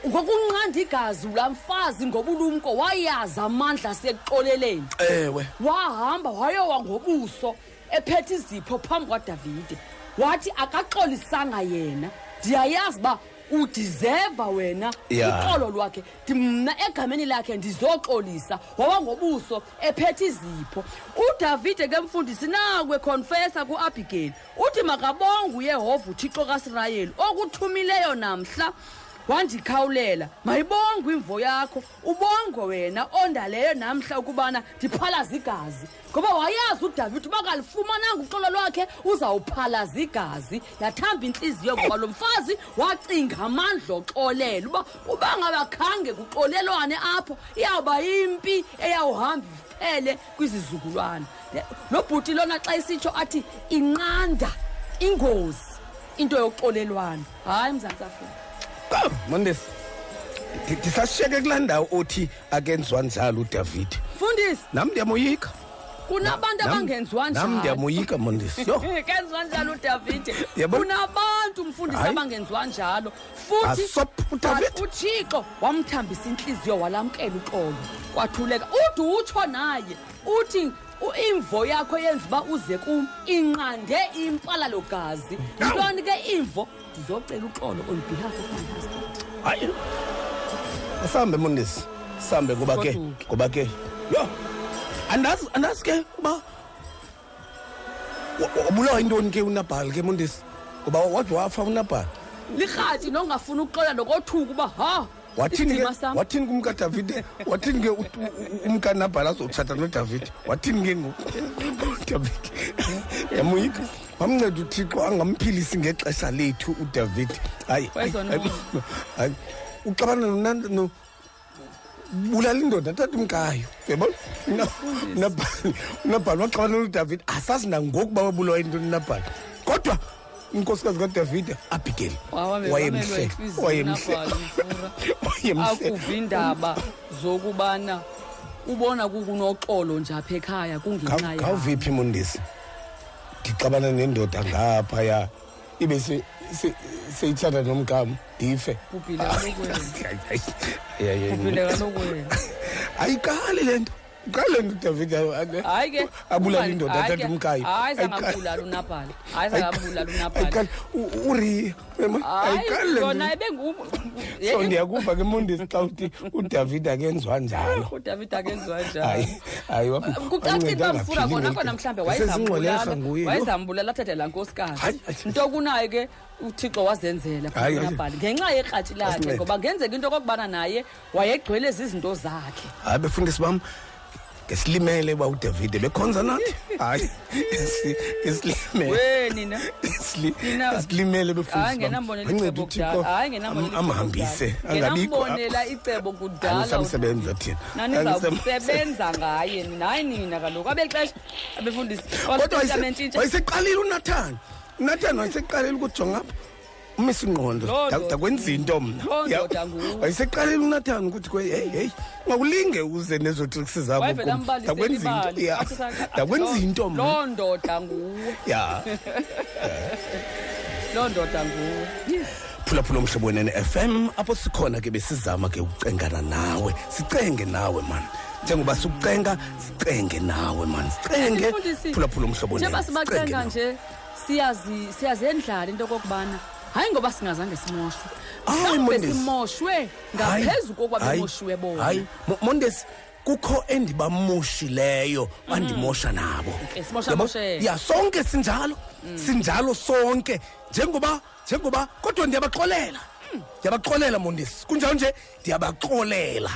Ngokunqanda igazi laa mfazi ngobulumko wayazi amandla asekuxoleleni. Ewe. Wahamba wayowa ngobuso ephethe izipho phambi kwadavide. Wathi akaxolisanga yena. Ndiyayazi uba udizeva wena uxolo lwakhe. Mna egameni lakhe ndizoxolisa. Wawa ngobuso ephethe izipho. Udavide ke mfundisi nakwe confessa kuabigail uthi makabonge uyehova uthixo kasirayeli okuthumileyo namhla. Wandikhawulela mayibongwe imvo yakho ubongwe wena ondaleyo namhla ukubana ndiphalaza igazi ngoba wayazi udavide uba kalifumananga uxolo lwakhe uzawuphalaza igazi yathamba intliziyo ngoba lo mfazi wacinga amandla oxolela uba uba ngabakhange kuxolelwane apho iyawuba yimpi eyawuhamba iphele kwizizukulwana. Nobhuti lo bhuti lona xa isitsho athi inqanda ingozi into yoxolelwane hayi mzantsi afrika Ah, mandesi Ndi- ndisashiyeke kulaa ndawo othi akenziwa njalo udavide mfundisi. Nam ndiyamoyika. Kunabantu Nam- abangenziwa njalo. nam ndiyamoyika mondesi yo. Kenziwa njalo udavide Yabo- kunabantu mfundisi Hayi. abangenziwa njalo. Futhi Asop- uDavide. but uthixo wamthambisa intliziyo walamkela uxolo. Kwathuleka. Ude utsho naye uthi u- imvo yakho yenza uba uze kum. Inqande impalalogazi yintoni ke imvo? Ndizocela uxolo on behalf of my husband. Hayi. Asambe mondesi sambe ngoba ke Goduke. ngoba ke. Yo andazi andazi ke uba wa- wa- wabulawa yintoni ke unabhali ke mondesi ngoba wade wafa unabhali. Lirhathi nongafuni ukuxola nokothuka uba ha? Wathini isidima ke sam. wathini kumkadavide wathini ke ut- u- u- umkanabhali azotshata nodavide. Wathini ke ngudavide yamoyika wamnceda uthixo angamphilisi ngexesha lethu udavide. Hayi hayi, Wayezonwaba. hayi, hayi. Uxabana nona- no bulala indoda athatha umkayo. Uyabona? Una- unabhali unabhali waxabana nodavide. Asazi nangokuba wabulawa yintoni unabhali. Kodwa unkosikazi kadavide abigail. Wawame- wayemhle wamelwa yinhliziyo wayemhle uNabhali, Mfura. wayemhle akuva indaba zokubana ubona kukunoxolo nje apha ekhaya kungenxa yayo ngawuviphi mondesi ndixabana nendoda ngaphaya ibe se- se- seyithanda nomgam ndife. Bhubhile kaloku wena. Hayi, hayi, hayi, hayi. bhubhile kaloku wena. Ayiqali le nto. Uqali le nto david hayi ke abulala Ubani- indoda hayi athatha ke, umkayo hayi Ayiqali. sangambulala unabhali hayi sangambulala unabhali ayiqali uriya ayiqali le yona nto ebengu so ndiyakuva ke mondesi xa uthi udavid akenziwa njalo. Udavid akenziwa hayi njani hayi wa- kucacile wanceda uba mfuna angaphili kona ngeli kona xesha. mhlawumbe Esezingxwelerha wayezambulala nguye, yho. wayezambulala athathe laa nkosikazi. Hayi, hayi. nto kunayo ke uthixo wazenzela Hayi, hayi. nabhali ngenxa yerhatshi lakhe Asincede. ngoba ngenzeka into okokubana naye wayegcwele zizinto zakhe. Hayi befundisi bam ngesilimele uba udavide bekhonza nathi hayi ngesi- ngesilimele. We nina? Ngesili- Nina- ngesilimele hayi befundisi ngenambonela Ancede icebo uThixo. kudala hayi ngenambonela icebo amhambise kudala. angabikho. Ngenambonela icebo kudala anisamsebenza thina nanizawusebenza ngaye nina? Hayi nina kaloku abexesha abefundisi kodwa Testament intsha. wayeseqalile unathan unathan wayeseqalile ukujonga apha. Umisa ingqondo Loo Da- ndoda. Dakwenza into mna. Loo Ya- ndoda nguwe. wayeseqalile unathan ukuthi kwe heyi heyi mawulinge uze nezo tricks zabo wayevele kum. ambalisele dakwenza into ibali ya. Athi sa- dakwenza Loo- into mna. loo ndoda nguwe. Ya. Loo ndoda nguwe. Yes. Phulaphula umhlobo wenene FM apho sikhona ke besizama ke ukucengana nawe. Sicenge nawe man. Njengoba sikucenga sicenge nawe man. Sicenge Mfundisi, phulaphula umhlobo njengoba wenene sicenge sibacenga nawe. nje siyazi siyazendlala into okokubana hayi ngoba singazange simoshwe. Hayi, mhlawumbe Mondesi. simoshwe ngaphezu kokwa Hayi, bemoshiwe bona. hayi. Mo- mondesi kukho endibamoshileyo bandimosha nabo. Okay, simosha Yabo? moshele. ya sonke sinjalo sinjalo sonke. Njengoba njengoba kodwa ndiyabaxolela. Ndiyabaxolela mondesi. Kunjalo nje ndiyabaxolela.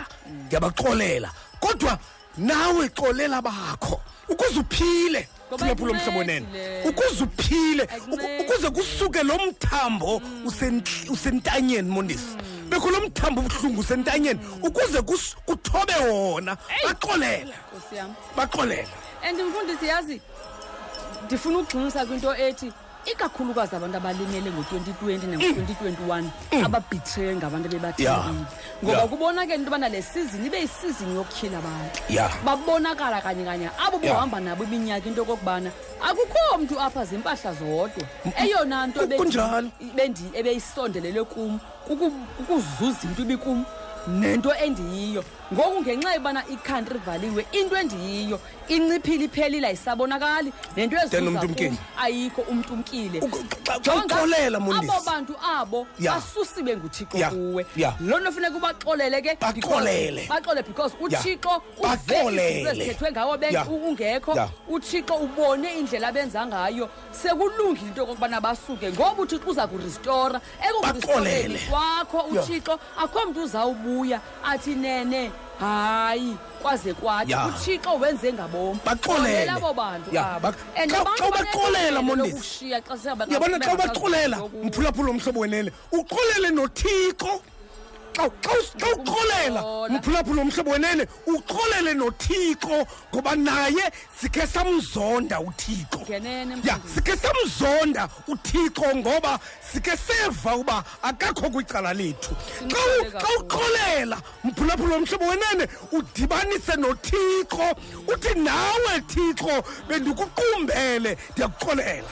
Ndiyabaxolela. Kodwa nawe xolela bakho ukuze uphile. Ngoba phulaphula umhlobo ayincedi wenene le. ukuze uphile uku- Ayincedi. ukuze kusuke lo mthambo usent- usentanyeni mondisi. Bekho lo mthambo ubuhlungu usentanyeni. Ukuze kus- kuthobe wona. Baxolela nkosi yam baxolela and mfundisi yazi ndifuna ukugxinisa kwinto ethi ikakhulukazi abantu abalimele ngo-2020 nango-2021 ababhitreye ngabantu Ya. ngoba kubonakele into yobana le sizini ibe yisizini yokutyhila abantu. Ya. babonakala kanye kanye. Abo bohamba nabo iminyaka into yokokubana akukho mntu apha zimpahla zodwa. Eyona nto ebeyisondelele kum kuku- kukuzuza into ibikum nento endiyiyo ngoku ngenxa yobana ikhantri ivaliwe into endiyiyo inciphile iphelile ayisabonakali nento Then umntu ezizuza umkile. kum ayikho umntu umkile xa Jonga, uxolela, Mondisi. abo bantu abo Ya. basusiwe nguthixo Ya, kuwe ya. loo nto funeka ubaxolele ke because- Baxolele. baxole because Ya. uthixo uve Baxolele. izinto ezithethwe ngawo be- Ya. u- ungekho Ya. uthixo ubone indlela abenza ngayo sekulungile into yokokubana basuke ngoba uthixo uza kuristora ekuristoreni Baxolele. kwakho Ya. uthixo akho mntu uzawubuya athi nene hayi kwaze kwathi Ya. uthixo wenze ngabom Baxolele. Xolela abo bantu Ya, abo bak- and xa- abantu xa ubaxolela, banelungelo Mondisi. lokushiya xa seba- yabona xa bengasazi ubaxolela ngoku. mphulaphula umhlobo wenene uxolele nothixo xa uxolela mphulaphula umhlobo wenene uxolele nothixo ngoba naye sikhe samzonda uthixo ya sikhe samzonda uthixo ngoba sikhe seva uba akakho kwicala lethu xa uxolela mphulaphula umhlobo wenene udibanise nothixo uthi nawe thixo bendikuqumbele ndiyakuxolela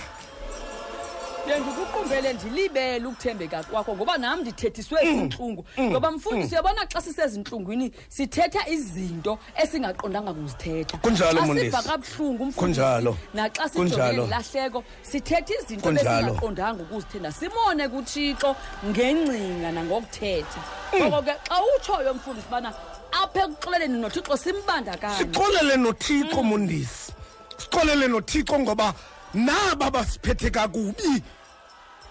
bendikuqumbele ndilibele ukuthembeka kwakho ngoba nam ndithethiswe zintlungu ngoba mfundisi uyabona xa sisezintlungwini sithetha izinto esingaqondanga kuzithetha. Kunjalo, xa Mondesi. siva kabuhlungu umfundisi Kunjalo. naxa sijongene lahleko sithetha izinto besingaqondanga ukuzithetha. Simone kuthixo ngengcinga nangokuthetha. Ngoko ke xa utshoyo mfundisi ubana apha ekuxoleleni nothixo simbandakanye sixolele nothixo mondisi sixolele nothixo ngoba naba basiphethe kakubi.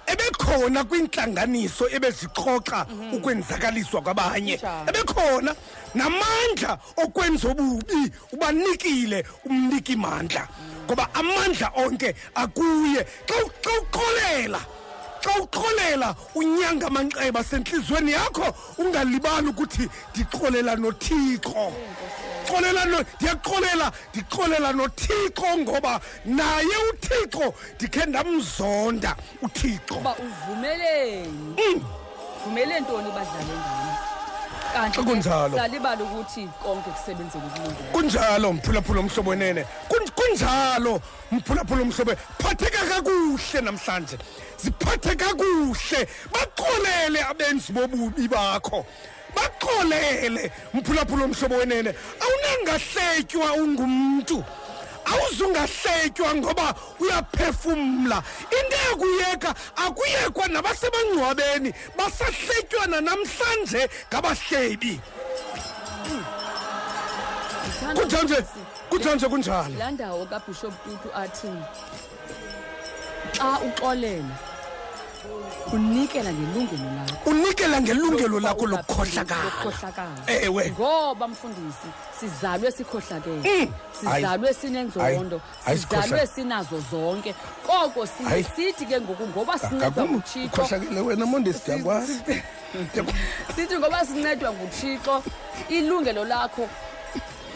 Ebekhona kwintlanganiso ebezixoxa ukwenzakaliswa kwabanye. Ebekhona namandla okwenza obubi ubanikile umniki mandla. Ngoba amandla onke akuye. Xa u- xa uxolela unyanga amanxeba sentliziyweni yakho ungalibali ukuthi ndixolela nothixo. Xolela no ndiyaxolela ndixolela nothixo ngoba naye uthixo ndikhe ndamzonda uthixo. Uba uvumeleni vumele ntoni badlale ngami kanti kunjalo. salibala ukuthi konke kusebenzele ukulungela kunjalo mphulaphula umhlobo wenene. Kun- kunjalo mphulaphula umhlobo. Phatheka kakuhle namhlanje. Ziphathe kakuhle. Baxolele abenzi bobubi bakho. Baxolele mphulaphula umhlobo wenene. Awunangahletywa ungumntu. Awuzungahletywa ngoba uyaphefumla. Into yakuyeka akuyekwa nabasebangcwabeni basahletywana namhlanje ngabahlebi Ndithanda kunjanje ukuthi kunjanje kunjalo? Laa ndawo kabhishop tutu athi xa uxolela unikela ngelungelo lakho. Unikela ngelungelo lakho lokukhohlakala. Lokukhohlakala. Ewe. ngoba mfundisi sizalwe sikhohlakele. Mm. sizalwe sinenzondo. Hayi, sizalwe sikhohla- sinazo zonke. Koko siye Hayi. sithi ke ngoku ngoba sincedwa Akakum nguthixo. ukhohlakele wena mondesi ndiyakwazi sithi ngoba sincedwa nguthixo ilungelo lakho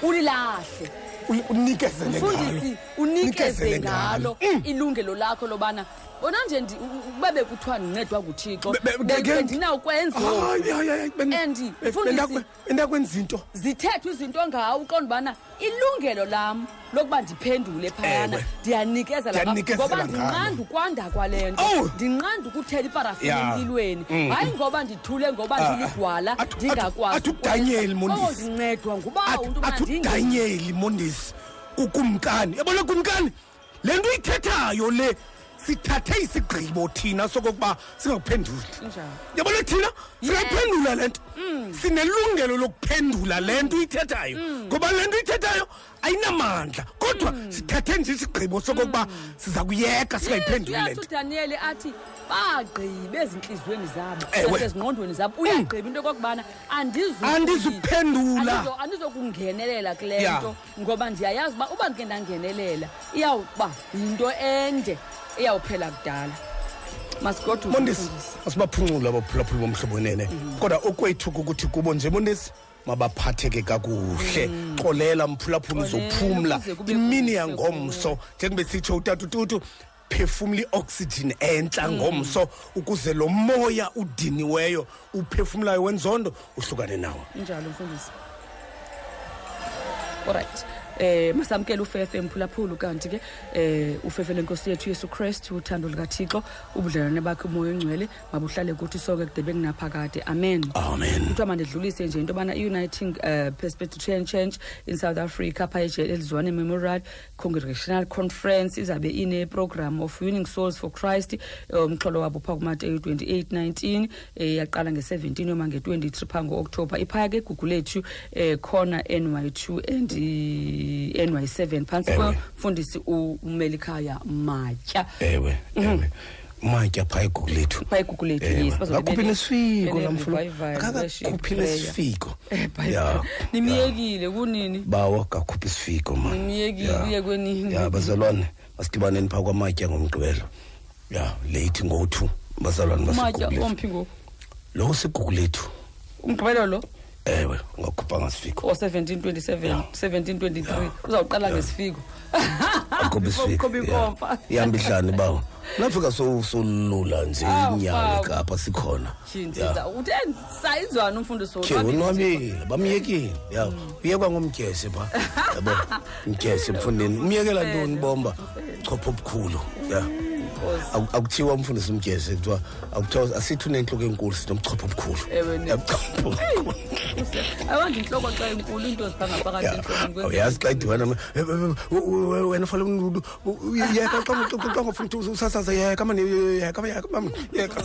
ulilahle. Uli- unikezele ngalo mfundisi unikeze Unikezele ngalo ngalo. Mm. ilungelo lakho lobana bona nje ndi- u- u- ube bekuthiwa ndincedwa nguthixo Be- be- ke- bendinawukwenza Hayi, hayi, hayi, ben- and be- mfundisi bendakwe- bendakwenza into zithethwa izinto ngawo uqonda ubana ilungelo lam lokuba ndiphendule phayana Ewe. ndiyanikezela ngalo, Ndiyanikezela ngoba ngalo. ndinqanda ukwanda kwale nto Oh. ndinqanda ukuthela iparafini Ya. empilweni Mm. hayi ngoba ndithule ngoba Ah, ndiligwala athu- ndingakwazi athu Daniel, ukwenza. Mondisi. Oh, ndincedwa ngubawo into athi udanyeli mondesi ukumkani. Yabona kumkani? Le nto uyithethayo le sithathe isigqibo thina sokokuba singakuphenduli. Yabona thina? Singayiphendula le nto. Sinelungelo lokuphendula le nto uyithethayo. Ngoba le nto uyithethayo ayinamandla. Kodwa sithathe nje isigqibo sokokuba siza kuyeka singayiphenduli le uyatsho nto. udaniel athi bagqibe ezintliziyweni zabo Ewe. nasezingqondweni zabo. Uyagqiba into yokokubana andizu- Andizuphendula. Andizo- andizokungenelela kule Ya. nto ngoba ndiyayazi uba uba ndike ndangenelela iyawuba yinto ende iyawuphela kudala. Masigoduke mondesi mfundisi. asibaphuncule abaphulaphuli bomhlobo wenene kodwa okwethu kukuthi kubo nje mondesi mabaphatheke kakuhle. Xolela mphulaphula uzophumla. imini yangomso. njengube sitsho utatututu phefumla i-oxygen entla ngomso ukuze lo moya udiniweyo uphefumlayo wenzondo uhlukane nawo. Injalo mfundisi. Alright eh masamkele ufefe mphulaphulu kanti ke eh ufefe lenkosi yethu uyesu Christ uthando likaThixo ubudlelwane bakhe umoya ongcwele mabuhlale kuthi sonke kudebe kunaphakade. Amen. Amen. Kuthiwa mandidlulise nje into yobana i-uniting uh, presbyterian church in south africa phaa elizwane memorial congregational conference izabe ine-program of winning souls for christ umxholo wabo phaa kumateyu 28 19 eh, yaqala nge-17 yoma nge-23 phaa ngo-oktoba iphaya ke igugu lethu eh, khona ny2 and i- ny7 phantsi Ewe. kwemfundisi umelikhaya matya. Ewe ewe. Matya phaa igugu lethu phaa igugu lethu Ewe. yes bazobe akakhuphi bene- nesifiko bene la mfula revival, worship, akakakhuphi prayer. nesifiko Eh, Bible. ya. nimyekile kunini? Bawo kakhuphi isifiko man. Nimyekile Ya. uye kwenini? Ya bazalwane masidibaneni phaa kwamatya ngomgqibelo. Ya late ngo-two bazalwane matya basigugu lethu omphi ngoku lo usigugu lethu umgqibelo lo? Ewe ungakhupha ngasifiko o-1727 1723 uzawuqala ngesifiko. Akhuphi isifiko Ukhupha ya. inkomfa. ihamba ihlani bawo nafika so- solula nje Ah, inyawo wow. ekapa sikhona. Shintsisa uthe sayizwana umfundisi Che unwabile bamyekile. Ya uyekwa ngomdyese pha. Yabo mdyese mfundini umyekela ntoni bomba? Chopho obukhulu. Ya. Aku- akuthiwa umfundisi umdyese kuthiwa akuthiwa asithi unentloko enkulu sinomchopho obukhulu Ewe, ne- Ya, uchopho obukhulu. awandi intloko xa inkulu into zipha ngaphakathi entlokweni kwenza- awuyazi xa idibana eh, eh, eh, wena fale yeka xa xa- xa ngofuna ukuthi usasaza yeka mani yeka yeka mani yeka